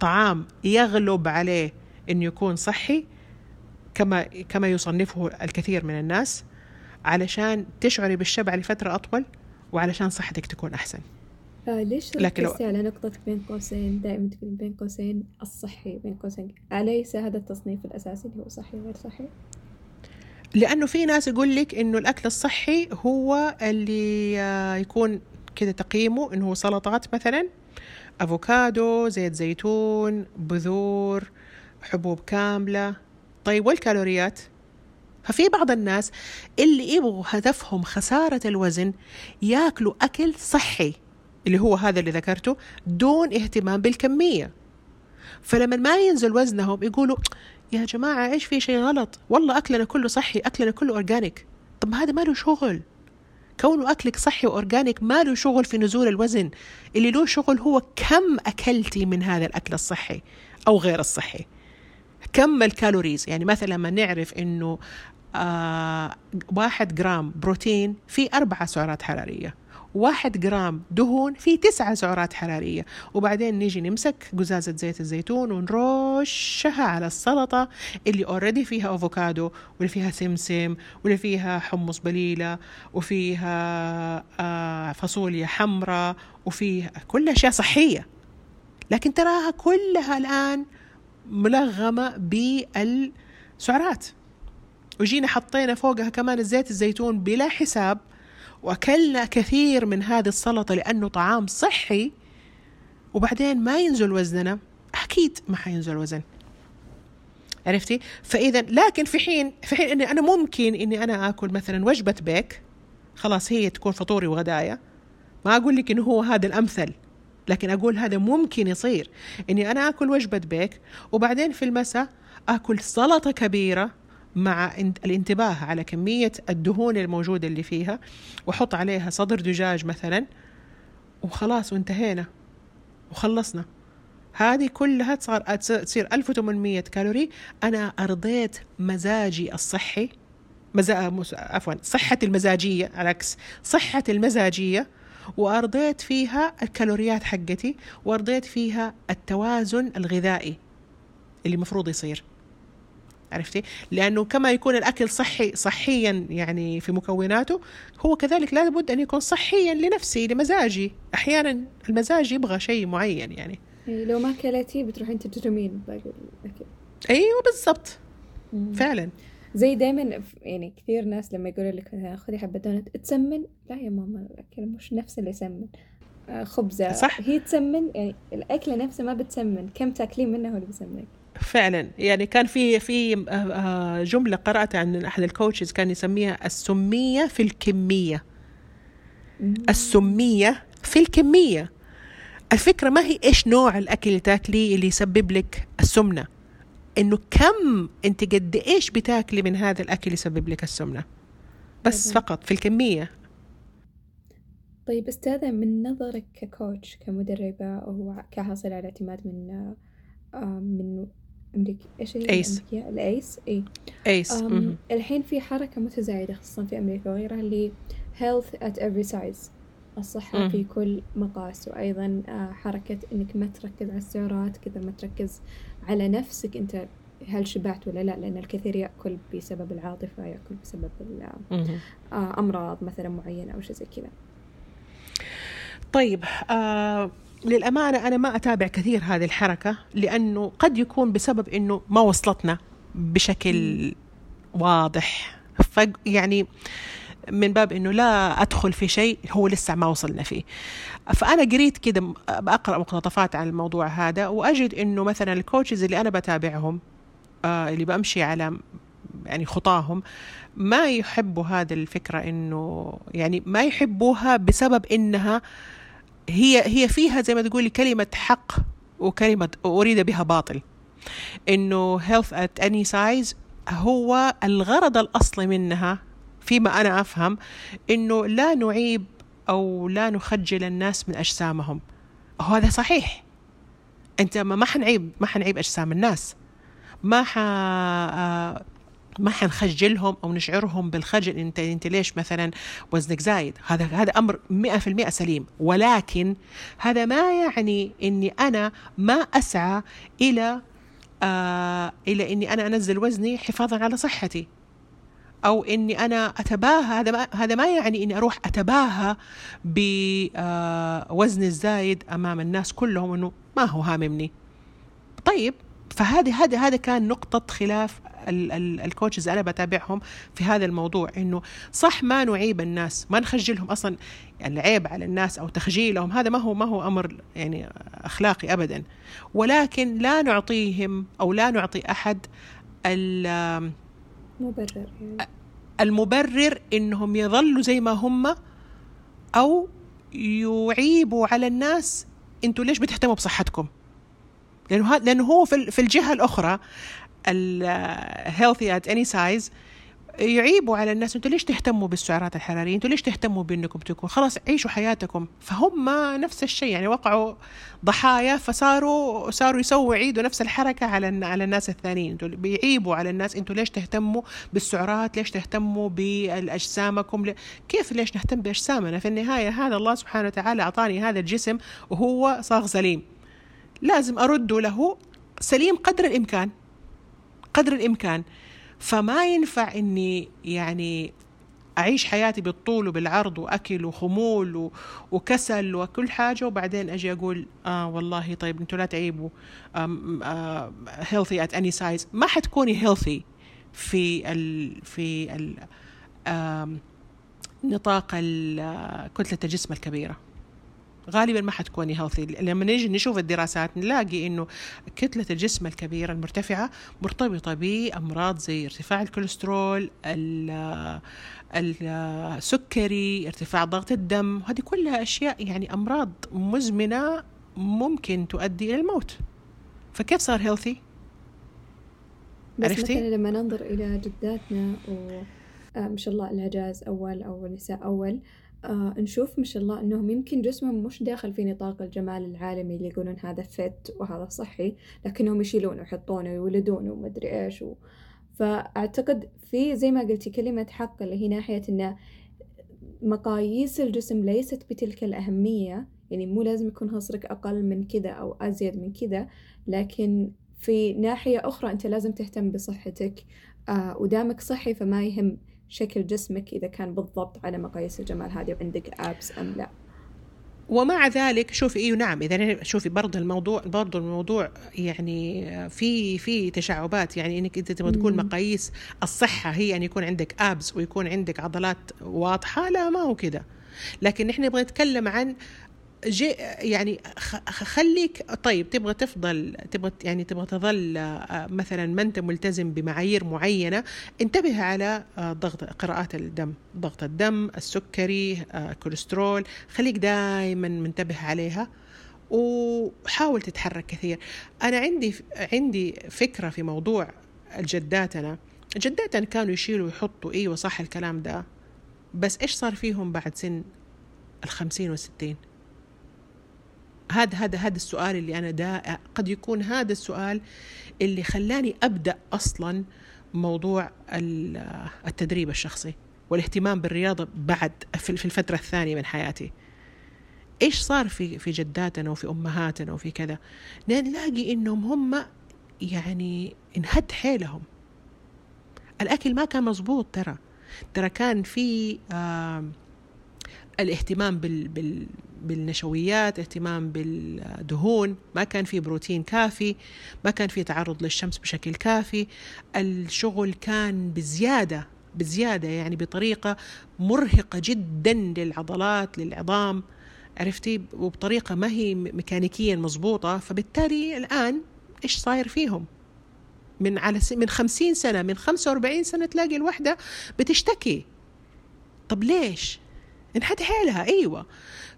طعام يغلب عليه انه يكون صحي كما كما يصنفه الكثير من الناس علشان تشعري بالشبع لفترة أطول وعلشان صحتك تكون أحسن. آه ليش لكن لو... على نقطة بين قوسين؟ دائما تقول بين قوسين الصحي بين قوسين. أليس هذا التصنيف الأساسي اللي هو صحي غير صحي؟ لأنه في ناس يقول لك إنه الأكل الصحي هو اللي آه، يكون كذا تقييمه إنه هو سلطات مثلا أفوكادو زيت زيتون بذور حبوب كاملة. طيب والكالوريات؟ ففي بعض الناس اللي يبغوا هدفهم خسارة الوزن ياكلوا أكل صحي اللي هو هذا اللي ذكرته دون اهتمام بالكمية. فلما ما ينزل وزنهم يقولوا يا جماعة إيش في شيء غلط؟ والله أكلنا كله صحي أكلنا كله organic طب هذا ما له شغل. كونه أكلك صحي و organic ما له شغل في نزول الوزن. اللي له شغل هو كم أكلتي من هذا الأكل الصحي أو غير الصحي. كم ال calories يعني مثلا لما نعرف إنه آه واحد جرام بروتين في أربعة سعرات حرارية. واحد جرام دهون في تسعة سعرات حرارية. وبعدين نيجي نمسك قزازة زيت الزيتون ونرشها على السلطة اللي اوريدي فيها أفوكادو واللي فيها سمسم واللي فيها حمص بليلة وفيها آه فاصوليا حمراء وفيها كل أشياء صحية. لكن تراها كلها الآن ملغمة بالسعرات. وجينا حطينا فوقها كمان الزيت الزيتون بلا حساب وأكلنا كثير من هذه السلطة لأنه طعام صحي. وبعدين ما ينزل وزننا. أكيد ما حينزل وزن. عرفتي؟ فإذا لكن في حين في حين إني أنا ممكن إني أنا آكل مثلا وجبة بيك خلاص هي تكون فطوري وغدايا ما أقول لك إنه هو هذا الأمثل. لكن أقول هذا ممكن يصير. إني أنا أكل وجبة بيك وبعدين في المساء أكل سلطة كبيرة مع الانتباه على كمية الدهون الموجودة اللي فيها وحط عليها صدر دجاج مثلا وخلاص وانتهينا وخلصنا. هذه كلها تصير 1800 كالوري. أنا أرضيت مزاجي الصحي مزا... عفوا صحتي المزاجية العكس صحتي المزاجية وأرضيت فيها الكالوريات حقتي وأرضيت فيها التوازن الغذائي اللي المفروض يصير. عرفتي؟ لأنه كما يكون الأكل صحي صحيا يعني في مكوناته هو كذلك لابد أن يكون صحيا لنفسي لمزاجي. أحيانا المزاج يبغى شيء معين يعني. إيه، لو ما كلتي بتروحين تجرمين باقي الأكل. أيوة بالضبط. فعلا. زي دائما يعني كثير ناس لما يقولوا لك خذي حبة دونت تسمن؟ لا يا ماما الأكل مش نفس اللي يسمن. آه، خبزة. صح. هي تسمن يعني الأكلة نفسها ما بتسمن. كم تاكلين منها هو اللي بيسمنك؟ فعلا. يعني كان في في آه، آه، جملة قرأتها عن أحد الكوتشز كان يسميها السمية في الكمية. السمية في الكمية. الفكرة ما هي إيش نوع الأكل اللي تاكليه اللي يسبب لك السمنة. إنه كم أنت قد إيش بتاكلي من هذا الأكل يسبب لك السمنة؟ بس فقط في الكمية. طيب أستاذة من نظرك ككوتش كمدربة أو كحاصل على اعتماد من آه، من أمريكا إيش هي؟ أيس. الأيس؟ إي أيس. الحين في حركة متزايدة خصوصا في أمريكا وغيرها اللي health at every size الصحة في كل مقاس وأيضا آه، حركة إنك ما تركز على السعرات كذا ما تركز على نفسك أنت هل شبعت ولا لا؟ لأن الكثير يأكل بسبب العاطفة يأكل بسبب آه، أمراض مثلا معينة أو شيء زي كذا. طيب آه للأمانة أنا ما أتابع كثير هذه الحركة لأنه قد يكون بسبب أنه ما وصلتنا بشكل واضح. يعني من باب إنه لا أدخل في شيء هو لسه ما وصلنا فيه. فأنا قريت كده بقرا مقتطفات عن الموضوع هذا وأجد إنه مثلا الكوتشز اللي أنا بتابعهم آه اللي بمشي على يعني خطاهم ما يحبوا هذا الفكرة إنه يعني ما يحبوها بسبب إنها هي هي فيها زي ما تقولي كلمة حق وكلمة أريد بها باطل. إنه health at any size هو الغرض الأصلي منها فيما أنا أفهم إنه لا نعيب أو لا نخجل الناس من أجسامهم. هذا صحيح. أنت ما حنعيب ما حنعيب أجسام الناس. ما ح ما حنخجلهم أو نشعرهم بالخجل. انت أنت ليش مثلا وزنك زايد؟ هذا هذا أمر 100% سليم. ولكن هذا ما يعني إني أنا ما أسعى إلى آه إلى إني أنا أنزل وزني حفاظا على صحتي. أو إني أنا أتباهى هذا ما هذا ما يعني إني أروح أتباهى بوزن آه الزايد أمام الناس كلهم إنه ما هو هاممني. طيب فهذه هذا هذا كان نقطة خلاف الكوتشز أنا بتابعهم في هذا الموضوع إنه صح ما نعيب الناس ما نخجلهم يعني العيب على الناس أو تخجيلهم هذا ما هو ما هو أمر يعني أخلاقي ابدا. ولكن لا نعطيهم أو لا نعطي أحد مبرر المبرر إنهم يظلوا زي ما هم أو يعيبوا على الناس أنتوا ليش بتهتموا بصحتكم؟ لأنه لأنه هو في الجهة الأخرى ال healthy at any size يعيبوا على الناس أنتوا ليش تهتموا بالسعرات الحرارية؟ أنتوا ليش تهتموا بأنكم تكونوا خلاص عيشوا حياتكم. فهم نفس الشيء يعني وقعوا ضحايا فصاروا صاروا يسووا يعيدوا نفس الحركة على على الناس الثانيين. أنتوا بيعيبوا على الناس أنتوا ليش تهتموا بالسعرات؟ ليش تهتموا بأجسامكم؟ كيف ليش نهتم بأجسامنا؟ في النهاية هذا الله سبحانه وتعالى أعطاني هذا الجسم وهو صاغ سليم. لازم ارد له سليم قدر الإمكان قدر الإمكان. فما ينفع إني يعني أعيش حياتي بالطول وبالعرض وأكل وخمول وكسل وكل حاجة وبعدين أجي أقول آه والله طيب أنتوا لا تعيبوا healthy at any size ما حتكوني healthy في ال في ال نطاق كتلة الجسم الكبيرة. غالبا ما حتكوني healthy لما نيجي نشوف الدراسات نلاقي إنه كتلة الجسم الكبيرة المرتفعة مرتبطة بأمراض زي ارتفاع الكوليسترول السكري ارتفاع ضغط الدم. هذه كلها أشياء يعني أمراض مزمنة ممكن تؤدي إلى الموت. فكيف صار healthy بس عرفتي؟ مثلا لما ننظر إلى جداتنا و آه، ما شاء الله العجاز أول أو النساء أول آه نشوف ما شاء الله إنهم يمكن جسمهم مش داخل في نطاق الجمال العالمي اللي يقولون هذا فت وهذا صحي لكنهم يشيلونه ويحطونه ويولدونه ومدري إيش و... فأعتقد في زي ما قلتي كلمة حق اللي هي ناحية إنه مقاييس الجسم ليست بتلك الأهمية يعني مو لازم يكون خصرك أقل من كذا أو أزيد من كذا لكن في ناحية أخرى أنت لازم تهتم بصحتك آه ودامك صحي فما يهم شكل جسمك إذا كان بالضبط على مقاييس الجمال. هذه وعندك أبس أم لا؟ ومع ذلك شوفي إيوه نعم. إذا شوفي برضه الموضوع برضه الموضوع يعني في في تشعبات يعني إنك انت تبغى تكون مقاييس الصحة هي أن يكون عندك ابس ويكون عندك عضلات واضحة لا ما هو كده لكن نحن نبغى نتكلم عن جي يعني خليك طيب تبغى تفضل تبغى يعني تبغى تظل آه، مثلا ما أنت ملتزم بمعايير معينة انتبه على آه، ضغط قراءات الدم ضغط الدم السكري الكوليسترول آه، خليك دائما منتبه عليها وحاول تتحرك كثير. أنا عندي عندي فكرة في موضوع الجداتنا جداتنا كانوا يشيلوا ويحطوا إيوه صح الكلام ده بس إيش صار فيهم بعد سن الخمسين والستين؟ هذا هذا هذا السؤال اللي أنا دا قد يكون هذا السؤال اللي خلاني أبدأ أصلا موضوع التدريب الشخصي والاهتمام بالرياضة بعد في الفترة الثانية من حياتي. إيش صار في في جداتنا وفي أمهاتنا وفي كذا؟ نلاقي إنهم هم يعني انهد حيلهم. الأكل ما كان مزبوط ترى. ترى كان في آه الاهتمام بال بال بالنشويات اهتمام بالدهون ما كان في بروتين كافي ما كان في تعرض للشمس بشكل كافي. الشغل كان بزيادة بزيادة يعني بطريقة مرهقة جدا للعضلات للعظام عرفتي؟ وبطريقة ما هي ميكانيكيا مضبوطة. فبالتالي الآن إيش صاير فيهم؟ من على من خمسين سنة من خمسة وأربعين سنة تلاقي الوحدة بتشتكي. طب ليش؟ انحد حيلها أيوة.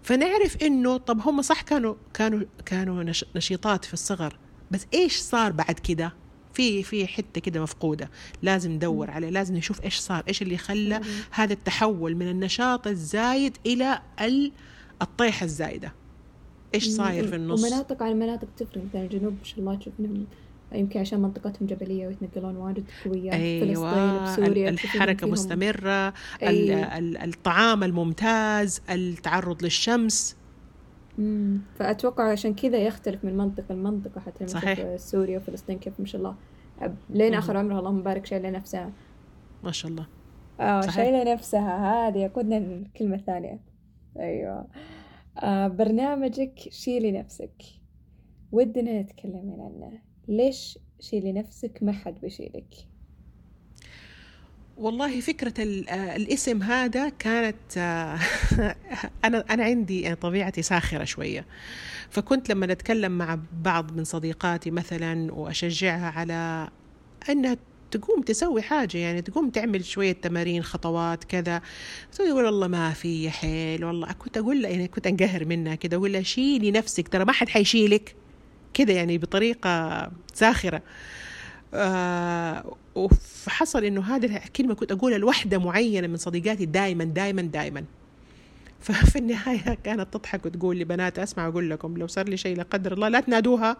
فنعرف إنه طب هم صح كانوا كانوا كانوا نشيطات في الصغر. بس إيش صار بعد كده؟ في في حتة كده مفقودة. لازم ندور عليه لازم نشوف إيش صار إيش اللي خلى هذا التحول من النشاط الزايد إلى الطيحه الزايدة. إيش صاير في النص؟ ومناطق عن مناطق تفرق مثلا الجنوب ما شاء الله تشوف يمكن عشان منطقتهم جبلية ويتنقلون واجد قوية. أيوة فلسطين الحركة مستمرة أيوة. الطعام الممتاز التعرض للشمس. امم فأتوقع عشان كذا يختلف من منطقة لمنطقة حتى صحيح. سوريا وفلسطين كيف ما شاء الله. لين آخر عمرها اللهم بارك شايله نفسها. ما شاء الله. آه شايله نفسها. هذه يقودنا الكلمة الثانية. أيوه. آه برنامجك شيلي نفسك. ودنا نتكلم عنه ليش شيلي نفسك ما حد بيشيلك؟ والله فكرة الاسم هذا كانت أنا أنا عندي طبيعتي ساخرة شوية. فكنت لما نتكلم مع بعض من صديقاتي مثلا وأشجعها على أنها تقوم تسوي حاجة يعني تقوم تعمل شوية تمارين خطوات كذا تقول والله ما في حيل والله كنت أقول لها يعني كنت أنقهر منها كذا أقول لها شيلي نفسك ترى ما حد حيشيلك. كذا يعني بطريقة ساخرة آه وحصل إنه هذه الكلمة كنت أقولها لوحدة معينة من صديقاتي دائما دائما دائما ففي النهاية كانت تضحك وتقول لي بنات أسمع أقول لكم لو صار لي شيء لا قدر الله لا تنادوها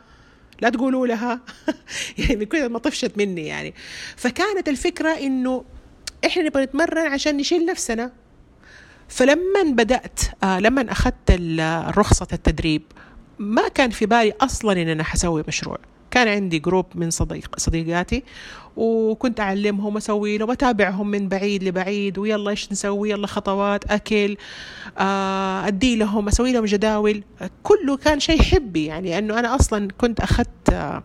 لا تقولوا لها. يعني كل ما طفشت مني يعني. فكانت الفكرة إنه إحنا نبغى نتمرن عشان نشيل نفسنا. فلما بدأت آه لما أخذت رخصة التدريب ما كان في بالي أصلا إن أنا حسوي مشروع. كان عندي جروب من صديق صديقاتي وكنت أعلمهم أسوي لهم أتابعهم من بعيد لبعيد ويلا إيش نسوي؟ يلا خطوات أكل آه، أدي لهم أسوي لهم جداول. كله كان شيء حبي يعني أنه أنا أصلا كنت أخذت آه،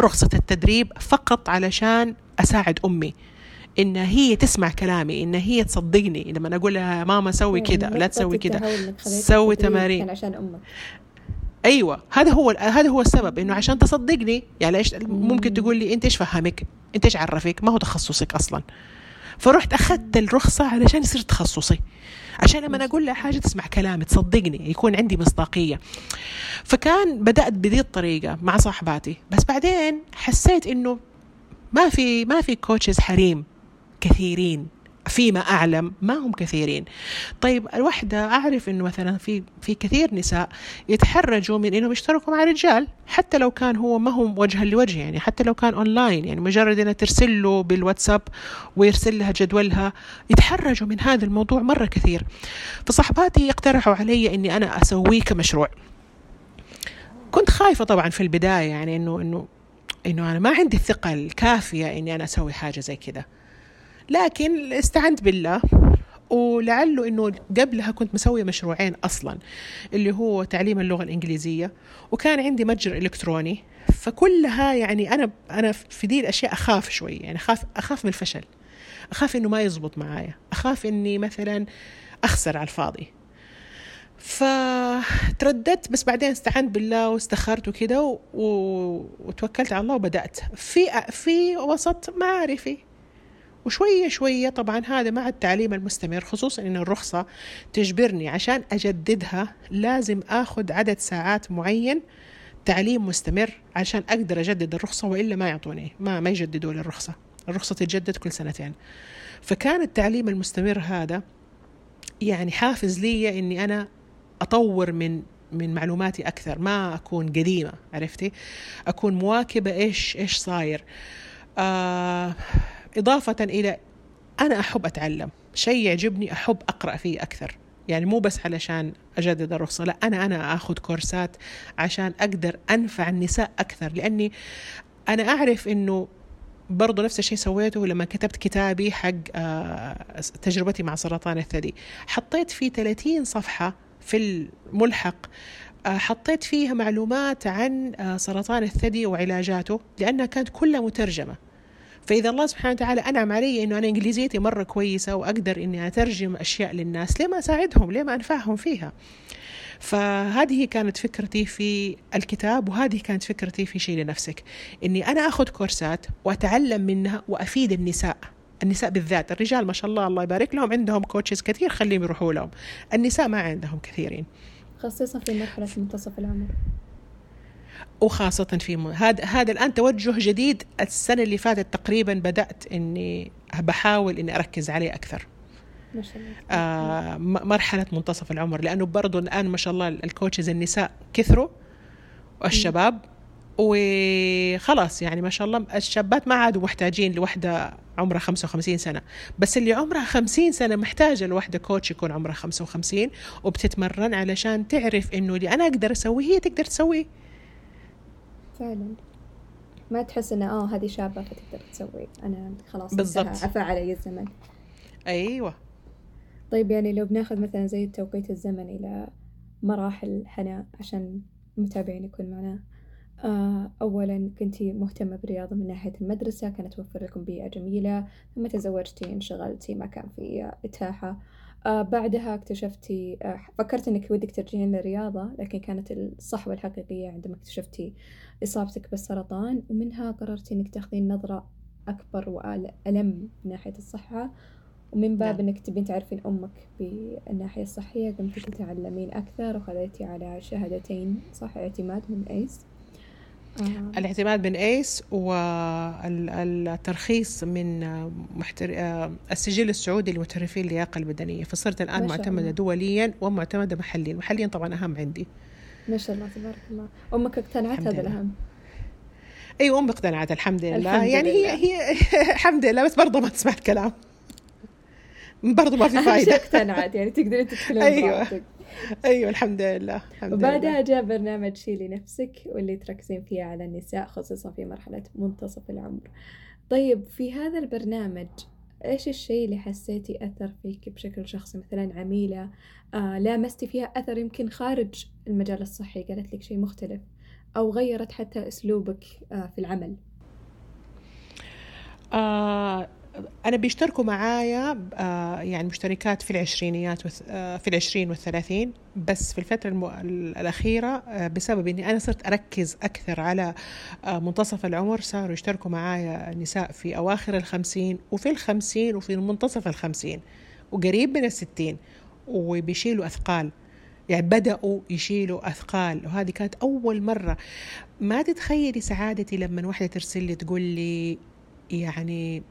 رخصة التدريب فقط علشان أساعد أمي. إن هي تسمع كلامي إن هي تصدقني. لما أقول لها ماما سوي كذا لا تسوي كذا سوي تمارين. عشان أمك. أيوه هذا هو هذا هو السبب إنه عشان تصدقني يعني إيش ممكن تقول لي أنت إيش فهمك؟ أنت إيش عرفك؟ ما هو تخصصك أصلا. فرحت أخذت الرخصة علشان يصير تخصصي. عشان لما أقول لها حاجة تسمع كلامي تصدقني يكون عندي مصداقية. فكان بدأت بذي الطريقة مع صاحباتي. بس بعدين حسيت إنه ما في ما في coaches حريم كثيرين. فيما أعلم ما هم كثيرين. طيب الوحدة أعرف أنه مثلا في في كثير نساء يتحرجوا من أنهم يشتركوا مع رجال حتى لو كان هو ما هو وجها لوجه يعني حتى لو كان أونلاين يعني مجرد أنها ترسل له بالواتساب ويرسل لها جدولها يتحرجوا من هذا الموضوع مرة كثير. فصحباتي اقترحوا علي أني أنا أسويه كمشروع كنت خايفة طبعا في البداية يعني أنه أنه إنه أنا ما عندي الثقة الكافية إني أنا أسوي حاجة زي كذا. لكن استعنت بالله. ولعله إنه قبلها كنت مسوية مشروعين أصلا اللي هو تعليم اللغة الإنجليزية وكان عندي متجر إلكتروني. فكلها يعني أنا أنا في دي الأشياء أخاف شوي يعني أخاف أخاف من الفشل. أخاف إنه ما يزبط معايا. أخاف إني مثلا أخسر على الفاضي. فترددت بس بعدين استعنت بالله واستخرت وكذا و... وتوكلت على الله وبدأت. في في وسط معارفي. وشوية شوية طبعا هذا مع التعليم المستمر خصوصا أن الرخصة تجبرني عشان أجددها لازم أخذ عدد ساعات معين تعليم مستمر عشان أقدر أجدد الرخصة وإلا ما يعطوني ما ما يجددوا لي الرخصة. الرخصة تتجدد كل سنتين. فكان التعليم المستمر هذا يعني حافز لي إني أنا أطور من من معلوماتي أكثر ما أكون قديمة عرفتي؟ أكون مواكبة إيش إيش صاير. آه إضافة إلى أنا أحب أتعلم. شيء يعجبني أحب أقرأ فيه أكثر. يعني مو بس علشان أجدد الرخصة لا أنا أنا أخذ كورسات عشان أقدر أنفع النساء أكثر. لأني أنا أعرف إنه برضو نفس الشيء سويته لما كتبت كتابي حق آه، تجربتي مع سرطان الثدي. حطيت فيه 30 صفحة في الملحق. آه، حطيت فيها معلومات عن آه، سرطان الثدي وعلاجاته لأنها كانت كلها مترجمة. فإذا الله سبحانه وتعالى أنعم علي إنه أنا إنجليزيتي مرة كويسة وأقدر إني أترجم أشياء للناس ليه ما أساعدهم؟ ليه ما أنفعهم فيها؟ فهذه كانت فكرتي في الكتاب وهذه كانت فكرتي في شيء لنفسك إني أنا آخذ كورسات وأتعلم منها وأفيد النساء النساء بالذات الرجال ما شاء الله الله يبارك لهم عندهم coaches كثير خليهم يروحوا لهم النساء ما عندهم كثيرين. خصيصا في مرحلة منتصف العمر. وخاصة في م... هذا هذا الآن توجه جديد. السنة اللي فاتت تقريبا بدأت إني بحاول إني أركز عليه أكثر. ما شاء الله. آه مرحلة منتصف العمر لأنه برضو الآن ما شاء الله ال coaches النساء كثروا والشباب وخلاص يعني ما شاء الله الشابات ما عادوا محتاجين لوحدة عمرها 55 سنة. بس اللي عمرها 50 سنة محتاجة لوحدة كوتش يكون عمرها 55 وبتتمرن علشان تعرف إنه اللي أنا أقدر أسويه هي تقدر تسويه. فعلا. ما تحس إنه آه هذه شابة فتقدر تسوي. أنا خلاص بالضبط. عفى علي الزمن. أيوة. طيب يعني لو بناخذ مثلا زي التوقيت الزمن إلى مراحل حناء عشان المتابعين يكون معنا. آه أولا كنتي مهتمة بالرياضة من ناحية المدرسة كانت توفر لكم بيئة جميلة ثم تزوجتي انشغلتي ما كان في إتاحة. آه بعدها اكتشفتي آه فكرت إنك ودك ترجعين للرياضة لكن كانت الصحوة الحقيقية عندما اكتشفتي إصابتك بالسرطان ومنها قررتي إنك تاخذين نظرة أكبر وألم من ناحية الصحة ومن باب نعم. إنك تبين تعرفين أمك بالناحية الصحية قمتي تتعلمين أكثر وخذيتي على شهادتين صح اعتماد من أيس آه. الاعتماد من إيس والترخيص من محتر... آه، السجل السعودي لمحترفين اللياقه البدنية فصرت الآن معتمدة. دوليا ومعتمدة محليا محليا طبعا أهم عندي ما شاء الله تبارك الله. أمك اقتنعت؟ هذا لله. الأهم. أيوه أمي اقتنعت الحمد لله. الحمد يعني هي لله. هي الحمد لله بس برضه ما تسمع الكلام. برضه ما في فايدة. اقتنعت يعني تقدرين تتكلمين أيوة. براحتك. أيوه الحمد لله الحمد وبعدها جاء برنامج شيلي نفسك واللي تركزين فيه على النساء خصوصا في مرحلة منتصف العمر. طيب في هذا البرنامج إيش الشيء اللي حسيتي أثر فيك بشكل شخصي؟ مثلا عميلة آه لامستي فيها أثر يمكن خارج المجال الصحي قالت لك شيء مختلف أو غيرت حتى أسلوبك آه في العمل؟ آه أنا بيشتركوا معايا آه يعني مشتركات في العشرينيات آه في العشرين والثلاثين بس في الفترة. الأخيرة آه بسبب إني أنا صرت أركز أكثر على منتصف العمر صاروا يشتركوا معايا نساء في أواخر الخمسين وفي الخمسين وفي منتصف الخمسين وقريب من الستين وبيشيلوا أثقال يعني بدأوا يشيلوا أثقال وهذه كانت أول مرة ما تتخيلي سعادتي لما واحدة ترسل لي تقول لي يعني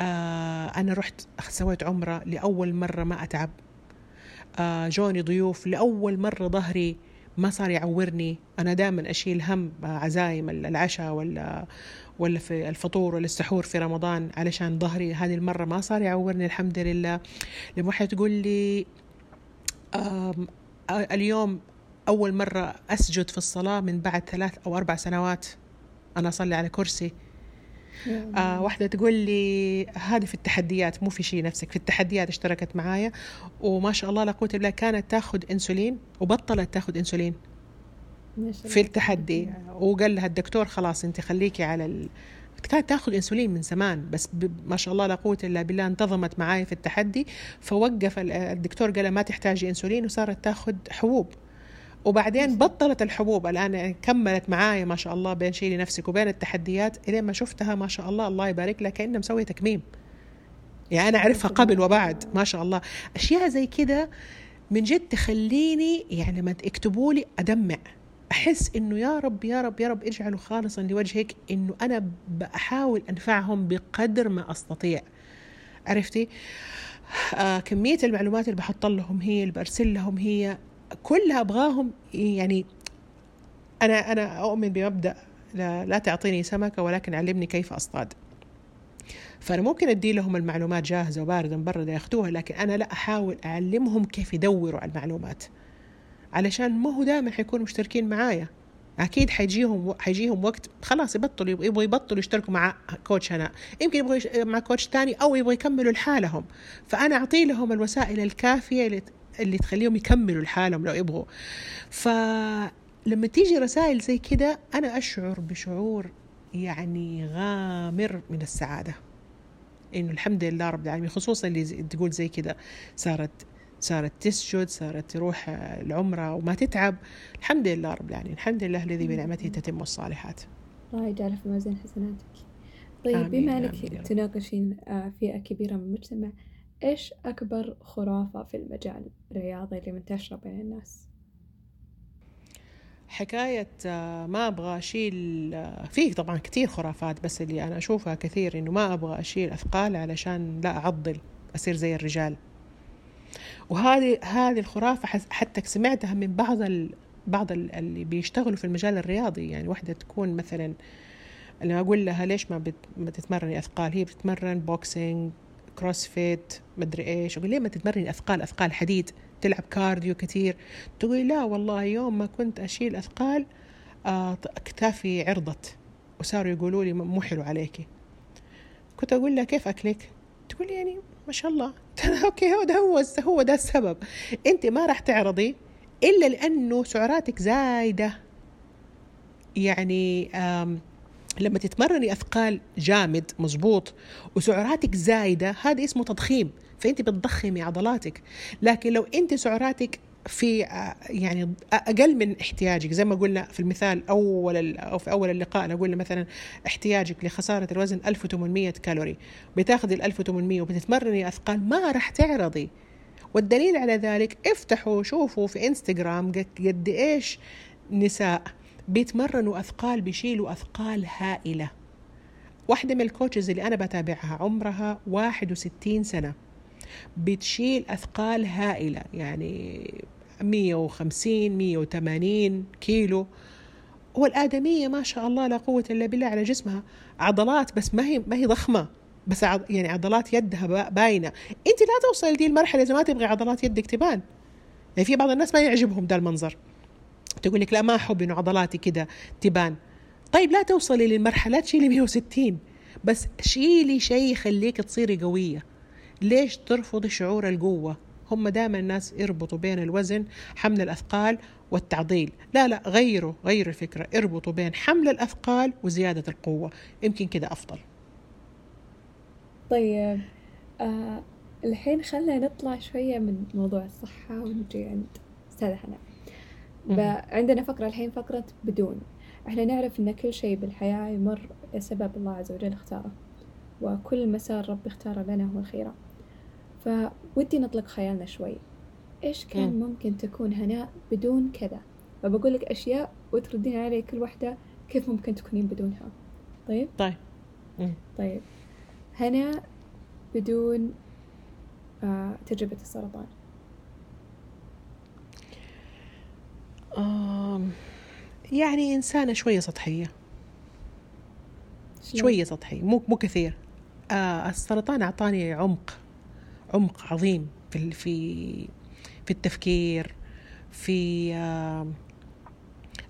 آه أنا رحت سويت عمرة لأول مرة ما أتعب. آه جوني ضيوف لأول مرة ظهري ما صار يعورني. أنا دائما أشيل هم آه، عزايم العشاء ولا ولا في الفطور ولا السحور في رمضان علشان ظهري. هذه المرة ما صار يعورني الحمد لله. لما واحدة تقول لي آه، اليوم أول مرة أسجد في الصلاة من بعد ثلاث أو أربع سنوات أنا أصلي على كرسي. آه واحدة تقول لي هذا في التحديات مو في شيء نفسك في التحديات اشتركت معايا وما شاء الله لا قوة إلا كانت تاخذ إنسولين وبطلت تاخذ إنسولين في التحدي. وقال لها الدكتور خلاص أنت خليكي على ال... كانت تاخذ إنسولين من زمان بس ب... ما شاء الله لا قوة إلا بالله انتظمت معاي في التحدي فوقف ال- الدكتور قال ما تحتاجي إنسولين وصارت تاخذ حبوب. وبعدين بطلت الحبوب. الآن كملت معايا ما شاء الله بين شيلي نفسك وبين التحديات. إلين ما شفتها ما شاء الله الله يبارك لها كأنها مسوية تكميم. يعني أنا أعرفها قبل وبعد ما شاء الله. أشياء زي كده من جد تخليني يعني لما تكتبوا لي أدمع. أحس إنه يا رب يا رب يا رب اجعله خالصا لوجهك إنه أنا بحاول أنفعهم بقدر ما أستطيع. عرفتي؟ آه كمية المعلومات اللي بحط لهم هي اللي برسل لهم هي. كلها أبغاهم يعني أنا أنا أؤمن بمبدأ لا, لا تعطيني سمكه ولكن علمني كيف أصطاد. فأنا ممكن أدي لهم المعلومات جاهزة وباردة مبرده ياخذوها لكن أنا لا أحاول أعلمهم كيف يدوروا على المعلومات. علشان ما هو دائما حيكونوا مشتركين معايا. أكيد حيجيهم حيجيهم وقت خلاص يبطلوا يبغوا يبطلوا يشتركوا مع كوتش هنا يمكن يبغوا مع كوتش تاني أو يبغوا يكملوا لحالهم. فأنا أعطي لهم الوسائل الكافية اللي تخليهم يكملوا لحالهم لو يبغوا. فلما تيجي رسائل زي كده أنا أشعر بشعور يعني غامر من السعادة. إنه الحمد لله رب العالمين خصوصا اللي تقول زي كذا صارت صارت تسجد صارت تروح العمرة وما تتعب. الحمد لله رب العالمين الحمد لله الذي بنعمته تتم الصالحات. الله يجعل في موازين حسناتك. طيب بما أنك تناقشين آه، فئة كبيرة من المجتمع إيش أكبر خرافة في المجال الرياضي اللي منتشرة بين الناس؟ حكاية آه، ما أبغى أشيل آه، فيه طبعا كثير خرافات بس اللي أنا أشوفها كثير إنه ما أبغى أشيل أثقال علشان لا أعضل أصير زي الرجال. وهذه هذه الخرافة حتى سمعتها من بعض ال بعض اللي بيشتغلوا في المجال الرياضي. يعني واحدة تكون مثلا لما أقول لها ليش ما, بت... ما تتمرني أثقال؟ هي بتتمرن boxing CrossFit مدري إيش. أقول ليه ما تتمرني أثقال؟ أثقال حديد. تلعب cardio كثير تقولي لا والله يوم ما كنت أشيل أثقال آه أكتافي عرضت. وصاروا يقولوا لي مو حلو عليكي. كنت أقول لها كيف أكلك؟ تقول يعني ما شاء الله. okay هو ده هو هو ده السبب. أنت ما راح تعرضي إلا لأنه سعراتك زايدة. يعني لما تتمرني أثقال جامد مزبوط وسعراتك زايدة هذا اسمه تضخيم فأنت بتضخمي عضلاتك. لكن لو أنت سعراتك في يعني أقل من احتياجك زي ما قلنا في المثال أول أو في أول اللقاء قلنا مثلا احتياجك لخسارة الوزن 1800 كالوري بتاخذي ال 1800 وبتتمرني أثقال ما راح تعرضي. والدليل على ذلك افتحوا شوفوا في إنستغرام قد إيش نساء بيتمرنوا أثقال بيشيلوا أثقال هائلة. واحدة من الكوتشز اللي أنا بتابعها عمرها 61 سنة. بتشيل أثقال هائلة يعني 150 180 كيلو. والآدمية ما شاء الله لا قوة إلا بالله على جسمها. عضلات بس ما هي ما هي ضخمة بس يعني عضلات يدها باينة. أنت لا توصل لدي المرحلة إذا ما تبغي عضلات يدك تبان. يعني في بعض الناس ما يعجبهم ده المنظر. تقول لك لا ما أحب إنه عضلاتي كده تبان. طيب لا توصلي للمرحلة تشيلي 160 بس شيلي شيء يخليك تصيري قوية. ليش ترفضي شعور القوة؟ هم دائما الناس يربطوا بين الوزن حمل الأثقال والتعضيل. لا لا غيروا غيروا الفكرة. اربطوا بين حمل الأثقال وزيادة القوة. يمكن كده أفضل. طيب آه الحين خلينا نطلع شوية من موضوع الصحة ونجي عند أستاذة حنان. عندنا فقرة الحين فقرة بدون. إحنا نعرف إن كل شيء بالحياة يمر لسبب الله عز وجل اختاره وكل مسار ربي اختاره لنا هو الخيرة. فودي نطلق خيالنا شوي. إيش كان. ممكن تكون هناء بدون كذا؟ فبقول لك أشياء وتردين علي كل واحدة كيف ممكن تكونين بدونها. طيب؟ طيب. طيب. هناء بدون آه تجربة السرطان. يعني إنسانة شوية سطحية. شوية سطحية مو مو كثير. آه السرطان أعطاني عمق عمق عظيم في في في التفكير في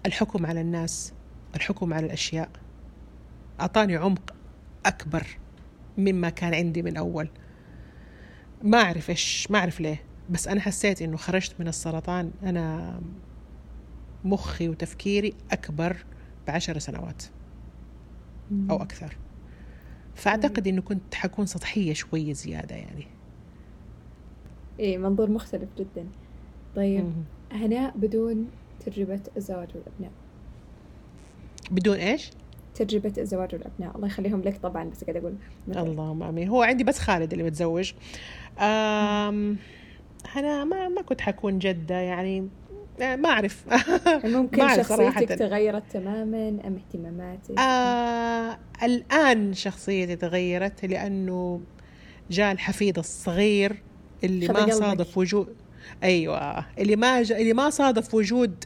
الحكم على الناس الحكم على الأشياء. أعطاني عمق أكبر مما كان عندي من أول. ما أعرف إيش ما أعرف ليه بس أنا حسيت إنه خرجت من السرطان. أنا مخي وتفكيري أكبر بعشر سنوات. أو أكثر. فأعتقد إنه كنت حكون سطحية شوية زيادة يعني. إيه منظور مختلف جدا. طيب هناء بدون تجربة الزواج والأبناء. بدون إيش؟ تجربة الزواج والأبناء. الله يخليهم لك طبعا بس قاعد أقول. اللهم آمين. هو عندي بس خالد اللي متزوج. أم أنا ما ما كنت حكون جدة يعني. ما أعرف. ممكن ما شخصيتك تغيرت تماما أم اهتماماتك؟ آه الآن شخصيتي تغيرت لأنه جاء الحفيد الصغير اللي ما صادف وجود. أيوه. اللي ما ج... اللي ما صادف وجود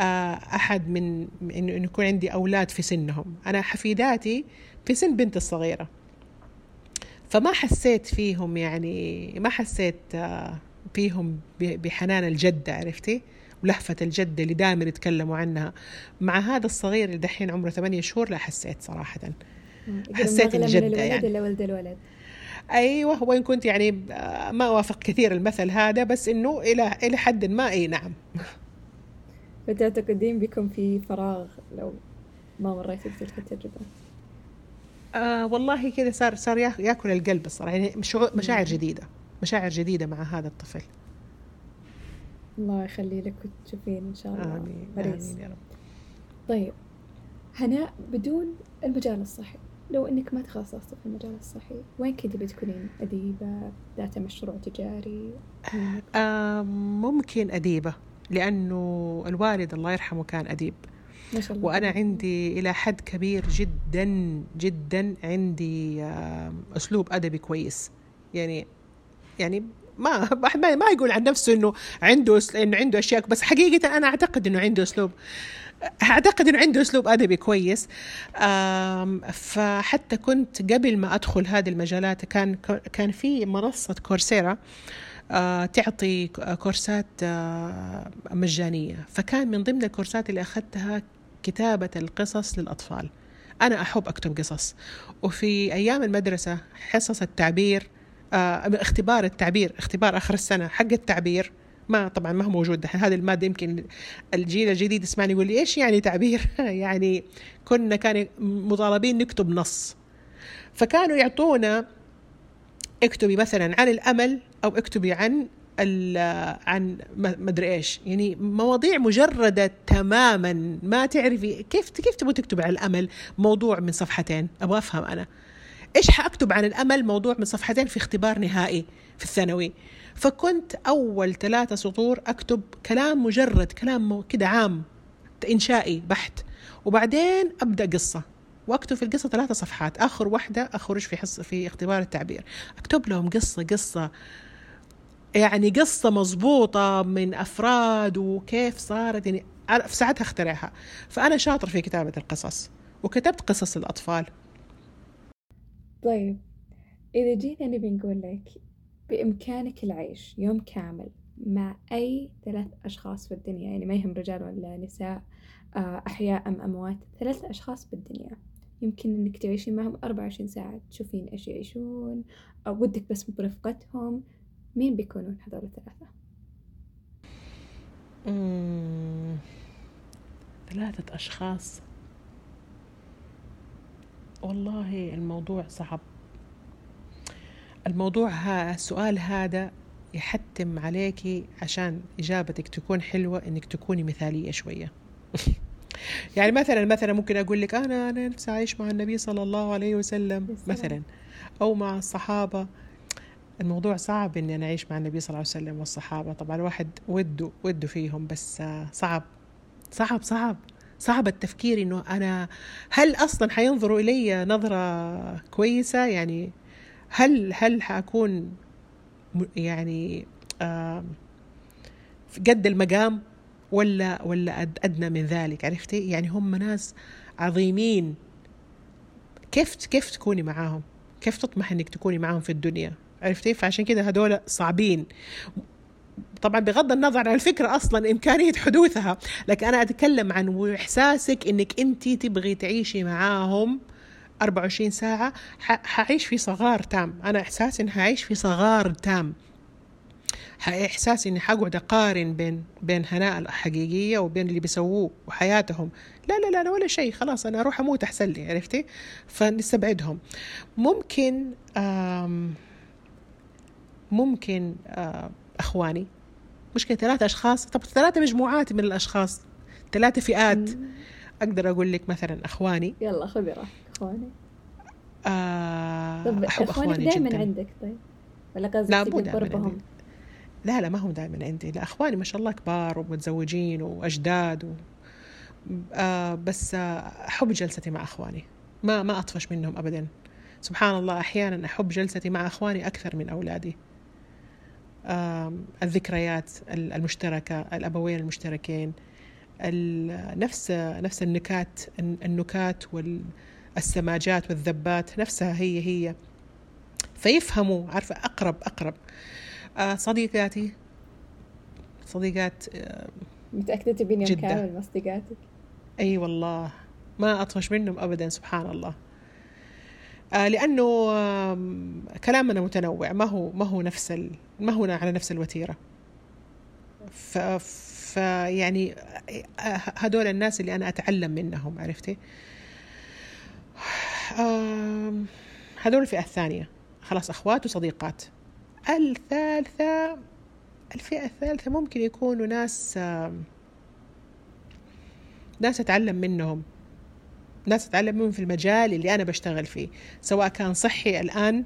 آه أحد من إنه يكون عندي أولاد في سنهم. أنا حفيداتي في سن بنت الصغيرة. فما حسيت فيهم يعني ما حسيت آه فيهم بحنان الجده عرفتي؟ ولهفة الجدة اللي دائما يتكلموا عنها. مع هذا الصغير اللي دحين عمره ثمانية شهور لا حسيت صراحة. حسيت الجدة يعني. ولا ولد الولد. أيوه وان كنت يعني ما أوافق كثير المثل هذا بس إنه إلى إلى حد ما إي نعم. فتعتقدين بكم في فراغ لو ما مريتي بتلك التجربة؟ آه والله كذا صار صار ياكل القلب الصراحة. يعني مشاعر جديدة. مشاعر جديدة مع هذا الطفل. الله يخلي لك وتشوفين إن شاء الله. آمين. آمين يا رب. طيب. هناء بدون المجال الصحي. لو إنك ما تخصصتي في المجال الصحي وين كنت بتكونين؟ أديبة ذات مشروع تجاري؟ آه ممكن أديبة لأنه الوالد الله يرحمه كان أديب. ما شاء الله. وأنا عندي إلى حد كبير جدا جدا عندي أسلوب أدبي كويس. يعني يعني ما ما يقول عن نفسه إنه عنده إنه عنده أشياء بس حقيقة أنا أعتقد إنه عنده أسلوب. أعتقد إنه عنده أسلوب أدبي كويس. فحتى كنت قبل ما أدخل هذه المجالات كان كان في منصة كورسيرا آه، تعطي كورسات آه، مجانية. فكان من ضمن الكورسات اللي أخذتها كتابة القصص للأطفال. أنا أحب أكتب قصص. وفي أيام المدرسة حصص التعبير اختبار التعبير اختبار آخر السنة حق التعبير ما طبعا ما هو موجود. دحين هذه المادة يمكن الجيل الجديد يسمعني يقول لي إيش يعني تعبير؟ يعني كنا كان مطالبين نكتب نص. فكانوا يعطونا اكتبي مثلا عن الأمل أو اكتبي عن عن مدري إيش. يعني مواضيع مجردة تماما. ما تعرفي كيف كيف تبغى تكتب عن الأمل؟ موضوع من صفحتين. أبغى أفهم أنا. إيش حأكتب عن الأمل موضوع من صفحتين في اختبار نهائي في الثانوي؟ فكنت أول ثلاثة سطور أكتب كلام مجرد كلام كده عام إنشائي بحت. وبعدين أبدأ قصة وأكتب في القصة ثلاثة صفحات. آخر واحدة اخرج في حصه في اختبار التعبير. أكتب لهم قصة قصة. يعني قصة مضبوطة من أفراد وكيف صارت يعني في ساعتها اخترعها. فأنا شاطر في كتابة القصص وكتبت قصص الأطفال طيب إذا جينا نبي نقول لك بإمكانك العيش يوم كامل مع أي ثلاث أشخاص في الدنيا يعني ما يهم رجال ولا نساء آه، أحياء أم أموات ثلاث أشخاص بالدنيا يمكن إنك تعيشين معهم أربعة وعشرين ساعة تشوفين إيش يعيشون أو ودك بس برفقتهم. مين بيكونون هذول الثلاثة؟ ثلاثة أشخاص. والله الموضوع صعب. الموضوع ها السؤال هذا يحتم عليكي عشان إجابتك تكون حلوة إنك تكوني مثالية شوية. يعني مثلا مثلا ممكن أقول لك أنا أنا نفسي أعيش مع النبي صلى الله عليه وسلم مثلا أو مع الصحابة. الموضوع صعب إني أنا أعيش مع النبي صلى الله عليه وسلم والصحابة. طبعا الواحد وده وده فيهم بس صعب. صعب صعب. صعب التفكير إنه أنا هل أصلا حينظروا إلي نظرة كويسة؟ يعني هل هل حأكون يعني قد المقام ولا ولا أدنى من ذلك؟ عرفتي؟ يعني هم ناس عظيمين. كيف كيف تكوني معاهم؟ كيف تطمح إنك تكوني معاهم في الدنيا؟ عرفتي؟ فعشان كده هدول صعبين. طبعا بغض النظر عن الفكرة أصلا إمكانية حدوثها لكن أنا أتكلم عن إحساسك إنك أنت تبغي تعيشي معاهم 24 ساعة. حعيش في صغار تام. أنا إحساسي إني حعيش في صغار تام. إحساسي إني حقعد أقارن بين بين هناء الحقيقية وبين اللي بيسووه وحياتهم. لا لا لا ولا شيء. خلاص أنا أروح أموت أحسن لي عرفتي؟ فنستبعدهم. ممكن ممكن أخواني. مشكلة ثلاثة أشخاص. طب ثلاثة مجموعات من الأشخاص. ثلاثة فئات. أقدر أقول لك مثلا أخواني. يلا خذي راحتك أخواني. آه طب أحب أخواني دائما عندك طيب. ولا قصدك دائما لا لا ما هم دائما عندي. لا أخواني ما شاء الله كبار ومتزوجين وأجداد و... آه بس آه أحب جلستي مع أخواني. ما ما أطفش منهم ابدا. سبحان الله أحيانا أحب جلستي مع أخواني أكثر من أولادي. الذكريات المشتركة الأبوين المشتركين نفس نفس النكات النكات وال السماجات والذبات نفسها هي هي. فيفهموا عارفة أقرب أقرب. آه صديقاتي صديقات آه متأكدة تبين يوم كامل مع صديقاتك أي والله. ما أطفش منهم أبدا سبحان الله. آه لأنه آه كلامنا متنوع. ما هو ما هو نفس ال... ما هو على نفس الوتيرة. ف... فيعني هدول الناس اللي أنا أتعلم منهم عرفتي؟ هدول الفئة الثانية. خلاص أخوات وصديقات. الثالثة الفئة الثالثة ممكن يكونوا ناس ناس أتعلم منهم. ناس اتعلم منهم في المجال اللي أنا بشتغل فيه سواء كان صحي الآن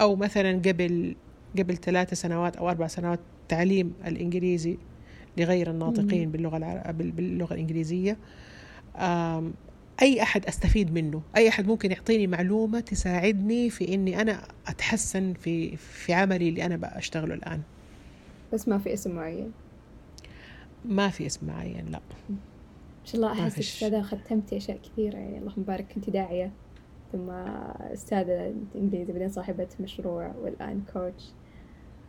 أو مثلا قبل قبل ثلاثة سنوات أو أربع سنوات تعليم الإنجليزي لغير الناطقين باللغة العر... باللغة الإنجليزية. أي أحد أستفيد منه أي أحد ممكن يعطيني معلومة تساعدني في إني أنا أتحسن في في عملي اللي أنا بشتغله الآن. بس ما في اسم معين؟ ما في اسم معين لا. ما شاء الله أحسك كذا ختمتي أشياء كثيرة يعني اللهم بارك كنت داعية. ثم أستاذة إنجليزي بعدين صاحبة مشروع والآن كوتش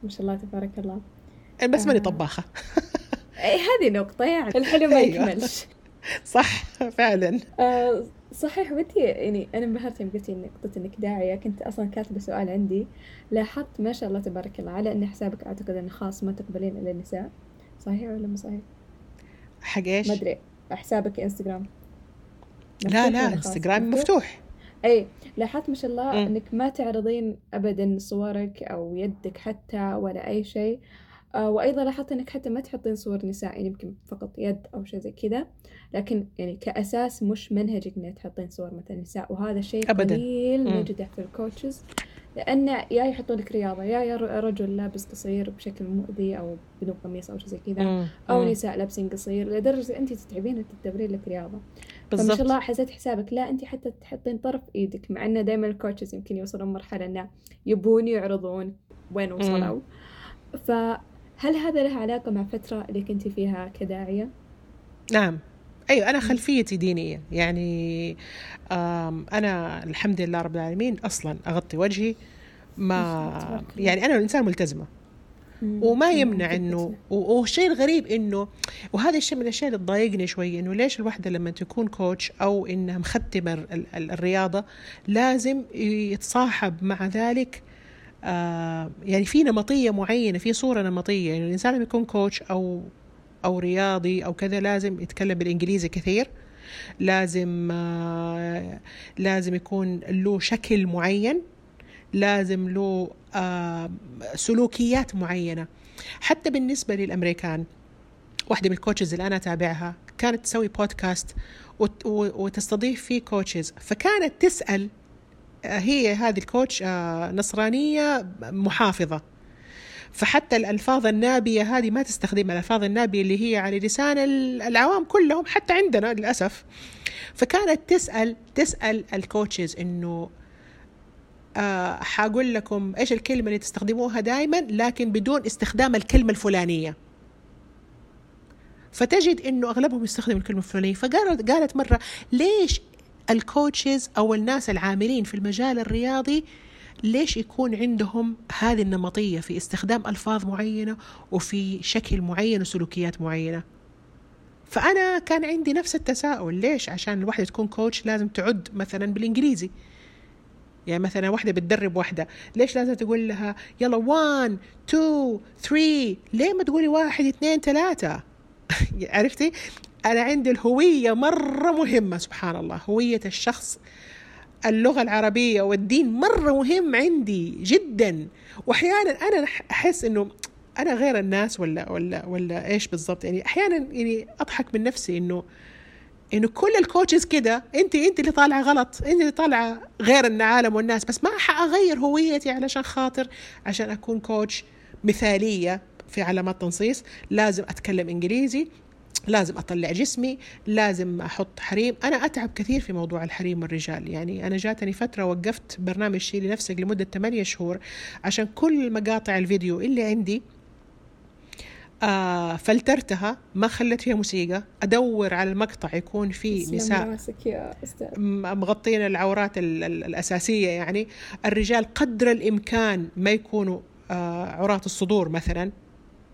ما شاء الله تبارك الله. بس ماني آه. طباخة. أي هذه نقطة يعني الحلو ما أيوة. يكملش. صح فعلا. آه صحيح ودي يعني أنا انبهرت يوم قلتي نقطة إنك داعية. كنت أصلا كاتبة سؤال عندي. لاحظت ما شاء الله تبارك الله على إن حسابك أعتقد إنه خاص ما تقبلين إلا النساء. صحيح ولا مو صحيح؟ حق إيش؟ ما أدري. حسابك انستغرام لا لا انستغرام مفتوح؟ اي لاحظت ما شاء الله م. إنك ما تعرضين ابدا صورك أو يدك حتى ولا أي شيء. آه وأيضا لاحظت إنك حتى ما تحطين صور نساء يعني يمكن فقط يد أو شيء زي كذا. لكن يعني كأساس مش منهجك إنك تحطين صور مثلا نساء وهذا شيء قليل نجده في ال coaches لأن يا يحطوا لك رياضة يا يا رجل لابس قصير بشكل مؤذي أو بدون قميص أو شيء زي كذا أو نساء لابسين قصير لدرجة أنت تتعبين تدبرين لك رياضة. بالضبط فما شاء الله حسيت حسابك لا أنت حتى تحطين طرف إيدك مع أنه دائما الكوتشز يمكن يوصلون مرحلة أنه يبون يعرضون وين وصلوا. فهل هذا له علاقة مع فترة اللي كنت فيها كداعية؟ نعم. أيوه أنا خلفيتي دينية. يعني أنا الحمد لله رب العالمين أصلا أغطي وجهي ما يعني أنا إنسان ملتزمة. وما يمنع إنه والشيء الغريب إنه وهذا الشيء من الأشياء اللي تضايقني شوي إنه ليش الواحده لما تكون كوتش أو إنها مختمة الرياضة لازم يتصاحب مع ذلك آه يعني في نمطية معينة في صورة نمطية. يعني الإنسان لما يكون كوتش أو أو رياضي أو كذا لازم يتكلم بالإنجليزي كثير. لازم آه، لازم يكون له شكل معين. لازم له آه، سلوكيات معينة. حتى بالنسبة للأمريكان واحدة من ال coaches اللي أنا أتابعها كانت تسوي بودكاست وتستضيف فيه coaches فكانت تسأل آه، هي هذه ال coach نصرانية محافظة. فحتى الألفاظ النابية هذه ما تستخدمها الألفاظ النابية اللي هي على لسان العوام كلهم حتى عندنا للأسف. فكانت تسأل تسأل ال coaches إنه آه حقول لكم إيش الكلمة اللي تستخدموها دائما لكن بدون استخدام الكلمة الفلانية. فتجد إنه أغلبهم يستخدم الكلمة الفلانية. فقالت قالت مرة ليش ال coaches أو الناس العاملين في المجال الرياضي ليش يكون عندهم هذه النمطية في استخدام ألفاظ معينة وفي شكل معين وسلوكيات معينة؟ فأنا كان عندي نفس التساؤل ليش عشان الواحدة تكون كوتش لازم تعد مثلا بالإنجليزي؟ يعني مثلا واحدة بتدرب واحدة ليش لازم تقول لها يلا 1 2 3 ليه ما تقولي واحد اثنين ثلاثة؟ عرفتي؟ أنا عندي الهوية مرة مهمة سبحان الله هوية الشخص اللغة العربية والدين مرة مهم عندي جدا. وأحيانا أنا أحس إنه أنا غير الناس ولا ولا ولا إيش بالضبط. يعني أحيانا يعني أضحك من نفسي إنه إنه كل الكوتشز كده انت أنت اللي طالعة غلط أنت اللي طالعة غير العالم والناس. بس ما حاغير هويتي علشان خاطر عشان أكون كوتش مثالية في علامات تنصيص. لازم أتكلم إنجليزي لازم أطلع جسمي لازم أحط حريم. أنا أتعب كثير في موضوع الحريم والرجال يعني أنا جاتني فترة وقفت برنامج شيلي نفسك لمدة 8 شهور عشان كل مقاطع الفيديو اللي عندي آه فلترتها ما خلت فيها موسيقى. أدور على المقطع يكون فيه نساء. مغطين العورات الأساسية يعني. الرجال قدر الإمكان ما يكونوا آه عراة الصدور مثلا.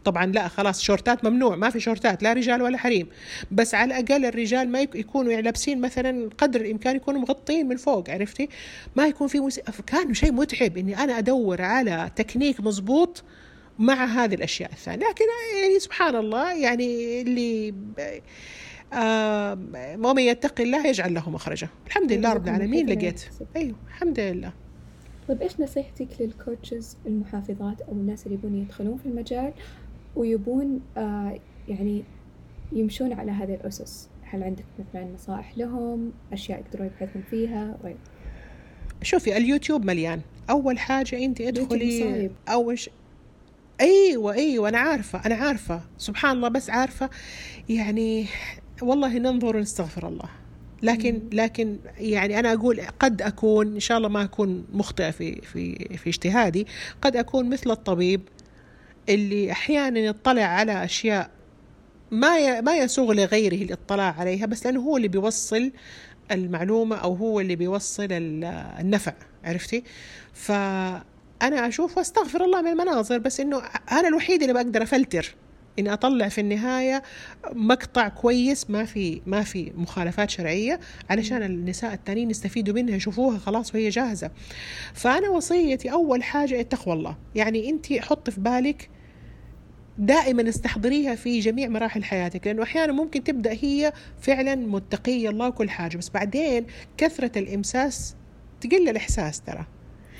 طبعا لا خلاص شورتات ممنوع ما في شورتات لا رجال ولا حريم. بس على الأقل الرجال ما يكونوا يعني لابسين مثلا قدر الإمكان يكونوا مغطين من فوق عرفتي؟ ما يكون في موسيقى كان شيء متعب إني أنا أدور على تكنيك مزبوط مع هذه الأشياء الثانية. لكن يعني سبحان الله يعني اللي آه ومن يتقي الله يجعل له مخرجا. الحمد لله رب العالمين لقيت. أيوه الحمد لله. طيب إيش نصيحتك لل coaches المحافظات أو الناس اللي يبون يدخلون في المجال؟ ويبون آه يعني يمشون على هذه الأسس. هل عندك مثلا نصائح لهم؟ أشياء يقدرون يبحثون فيها؟ وين شوفي اليوتيوب مليان. أول حاجة أنت ادخلي أول ش... أيوه أيوه أنا عارفة أنا عارفة. سبحان الله بس عارفة يعني والله ننظر ونستغفر الله. لكن لكن يعني أنا أقول قد أكون إن شاء الله ما أكون مخطئة في في في اجتهادي قد أكون مثل الطبيب. اللي أحيانا يطلع على أشياء ما ما يسوغ لغيره الاطلاع عليها بس لأنه هو اللي بيوصل المعلومة أو هو اللي بيوصل النفع عرفتي؟ فأنا أشوف وأستغفر الله من المناظر بس إنه أنا الوحيد اللي بقدر أفلتر. إني أطلع في النهاية مقطع كويس ما في ما في مخالفات شرعية علشان النساء التانيين يستفيدوا منها يشوفوها خلاص وهي جاهزة. فأنا وصيتي أول حاجة تقوى الله. يعني أنت حط في بالك دائما استحضريها في جميع مراحل حياتك لأنه أحيانا ممكن تبدأ هي فعلا متقية الله وكل حاجة بس بعدين كثرة الإمساس تقل الإحساس ترى.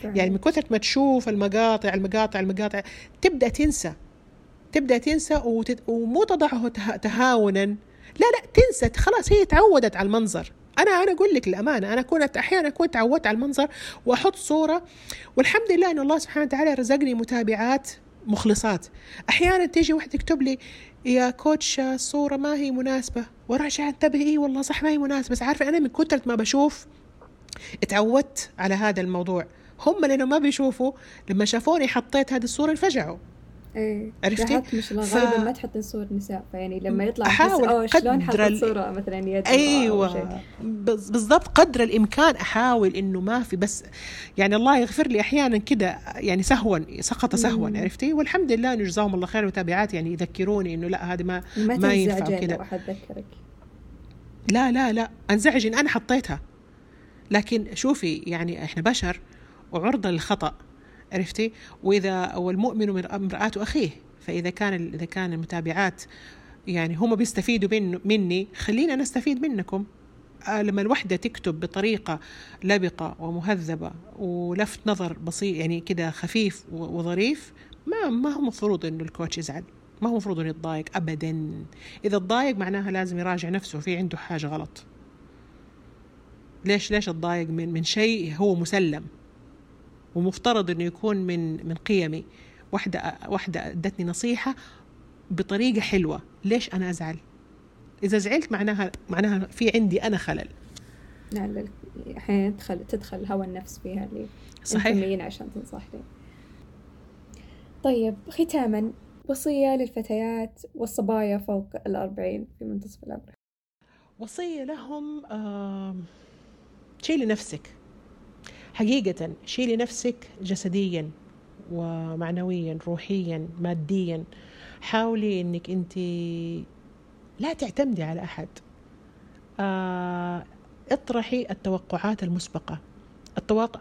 يعني من كثره ما تشوف المقاطع المقاطع المقاطع تبدأ تنسى. تبدأ تنسى وتت... ومو تضعه تهاونا. لا لا تنسى خلاص هي تعودت على المنظر. أنا أنا أقول لك الأمانة أنا كنت أحيانا كنت تعودت على المنظر وأحط صورة والحمد لله إن الله سبحانه وتعالى رزقني متابعات مخلصات. أحيانا تيجي واحدة تكتب لي يا كوتش الصورة ما هي مناسبة. وراجع انتبه اي والله صح ما هي مناسبة. بس عارفة أنا من كثره ما بشوف اتعودت على هذا الموضوع. هم لأنه ما بيشوفوا لما شافوني حطيت هذه الصورة انفجعوا. إيه. عرفتي؟ مش ف... غالبا ما تحطين صور نساء فيعني لما يطلع أحاول أوه شلون حطت صورة مثلا يد أيوه. بالضبط قدر الإمكان أحاول إنه ما في بس يعني الله يغفر لي أحيانا كده يعني سهوا سقط سهوا مم. عرفتي؟ والحمد لله إنه جزاهم الله خير وتابعات يعني يذكروني إنه لا هذه ما ما, ما ينفع كذا ذكرك. لا لا لا أنزعج إن أنا حطيتها. لكن شوفي يعني إحنا بشر وعرضة للخطأ. عرفتي؟ وإذا والمؤمن مرآة أخيه فإذا كان إذا كان المتابعات يعني هم بيستفيدوا من مني خلينا نستفيد منكم. آه، لما الوحدة تكتب بطريقة لبقة ومهذبة ولفت نظر بسيط يعني كده خفيف وظريف ما ما هو مفروض إنه الكوتش يزعل. ما هو مفروض إنه يتضايق ابدا. إذا تضايق معناها لازم يراجع نفسه في عنده حاجة غلط. ليش ليش اتضايق من من شيء هو مسلم؟ ومفترض إنه يكون من من قيمي. واحدة واحدة أدتني نصيحة بطريقة حلوة. ليش أنا أزعل؟ إذا زعلت معناها معناها في عندي أنا خلل. لا أحيانا تدخل تدخل هوى النفس فيها اللي صحيح. عشان تنصح لي طيب ختاما وصية للفتيات والصبايا فوق الأربعين في منتصف العمر. وصية لهم آه شيلي نفسك حقيقة شيلي نفسك جسديا ومعنويا روحيا ماديا. حاولي إنك أنت لا تعتمدي على أحد. آه اطرحي التوقعات المسبقة.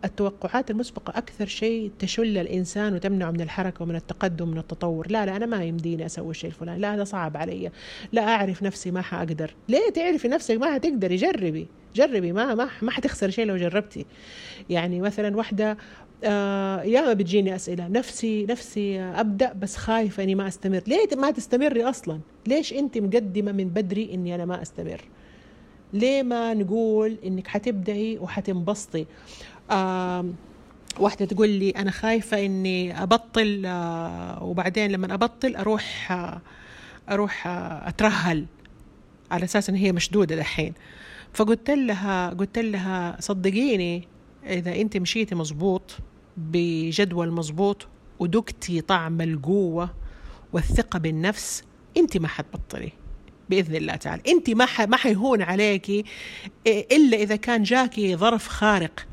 التوقعات المسبقة أكثر شيء تشل الإنسان وتمنعه من الحركة ومن التقدم ومن التطور. لا لا أنا ما يمديني أسوي الشيء الفلاني. لا هذا صعب علي. لا أعرف نفسي ما حأقدر. ليه تعرفي نفسك ما حتقدري؟ جربي. جربي. ما ما ما حتخسر شيء لو جربتي. يعني مثلا واحدة آه ياما بتجيني أسئلة. نفسي نفسي أبدأ بس خايفة إني ما أستمر. ليه ما تستمري أصلا؟ ليش أنت مقدمة من بدري إني أنا ما أستمر؟ ليه ما نقول إنك حتبدأي وحتنبسطي؟ واحدة تقول لي أنا خايفة إني أبطل آه وبعدين لما أبطل أروح آه أروح آه أترهل على أساس إن هي مشدودة دحين. فقلت لها قلت لها صدقيني إذا أنت مشيتي مزبوط بجدول مزبوط ودقتي طعم القوة والثقة بالنفس أنت ما حتبطلي. بإذن الله تعالى. أنت ما ما حيهون عليكي إلا إذا كان جاكي ظرف خارق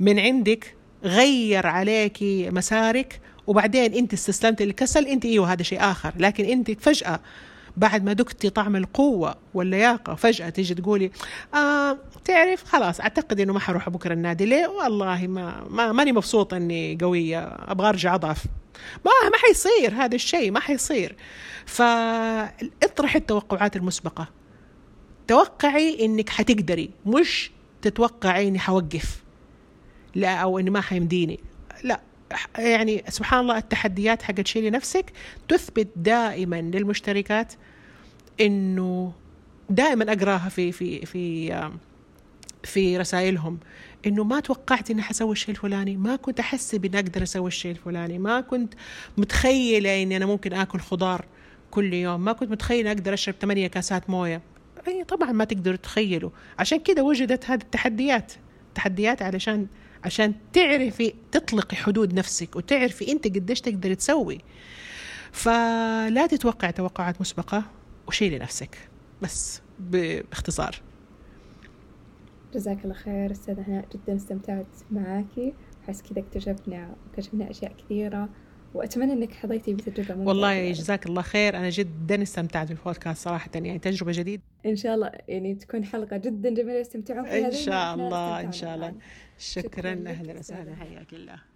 من عندك غير عليكي مسارك وبعدين أنت استسلمت للكسل أنت إيوه هذا شيء آخر. لكن أنت فجأة بعد ما ذقتي طعم القوة واللياقة فجأة تيجي تقولي آه تعرف خلاص أعتقد إنه ما حروح بكرة النادي. ليه؟ والله ما, ما ماني مبسوطة إني قوية أبغى أرجع أضعف. ما ما حيصير هذا الشيء ما حيصير. فاطرح التوقعات المسبقة. توقعي إنك حتقدري مش تتوقعي إني حوقف. لا أو إني ما حيمديني. لا. يعني سبحان الله التحديات حقت شيلي نفسك تثبت دائما للمشتركات إنه دائما أقراها في في في في رسائلهم إنه ما توقعت إني حسوي الشيء الفلاني ما كنت احسب اني أقدر أسوي الشيء الفلاني ما كنت متخيلة إني أنا ممكن آكل خضار كل يوم ما كنت متخيلة أقدر أشرب ثمانية كاسات موية. اي طبعا ما تقدروا تتخيلوا عشان كده وجدت هذه التحديات تحديات علشان عشان تعرفي تطلقي حدود نفسك وتعرفي انت قديش تقدري تسوي. فلا تتوقعي توقعات مسبقة وشيلي نفسك. بس باختصار. جزاك الله خير أستاذ هناء جدا استمتعت معاكي. حس كذا اكتشفنا وكشفنا أشياء كثيرة. وأتمنى إنك حظيتي بتجربه ممتازه والله جزاك الله خير. أنا جدا استمتعت بالبودكاست صراحة يعني تجربة جديدة. إن شاء الله يعني تكون حلقة جدا جميلة. يستمتعون فيها إن شاء الله إن شاء الله. شكرا, شكرا أهلا وسهلا. حياك الله.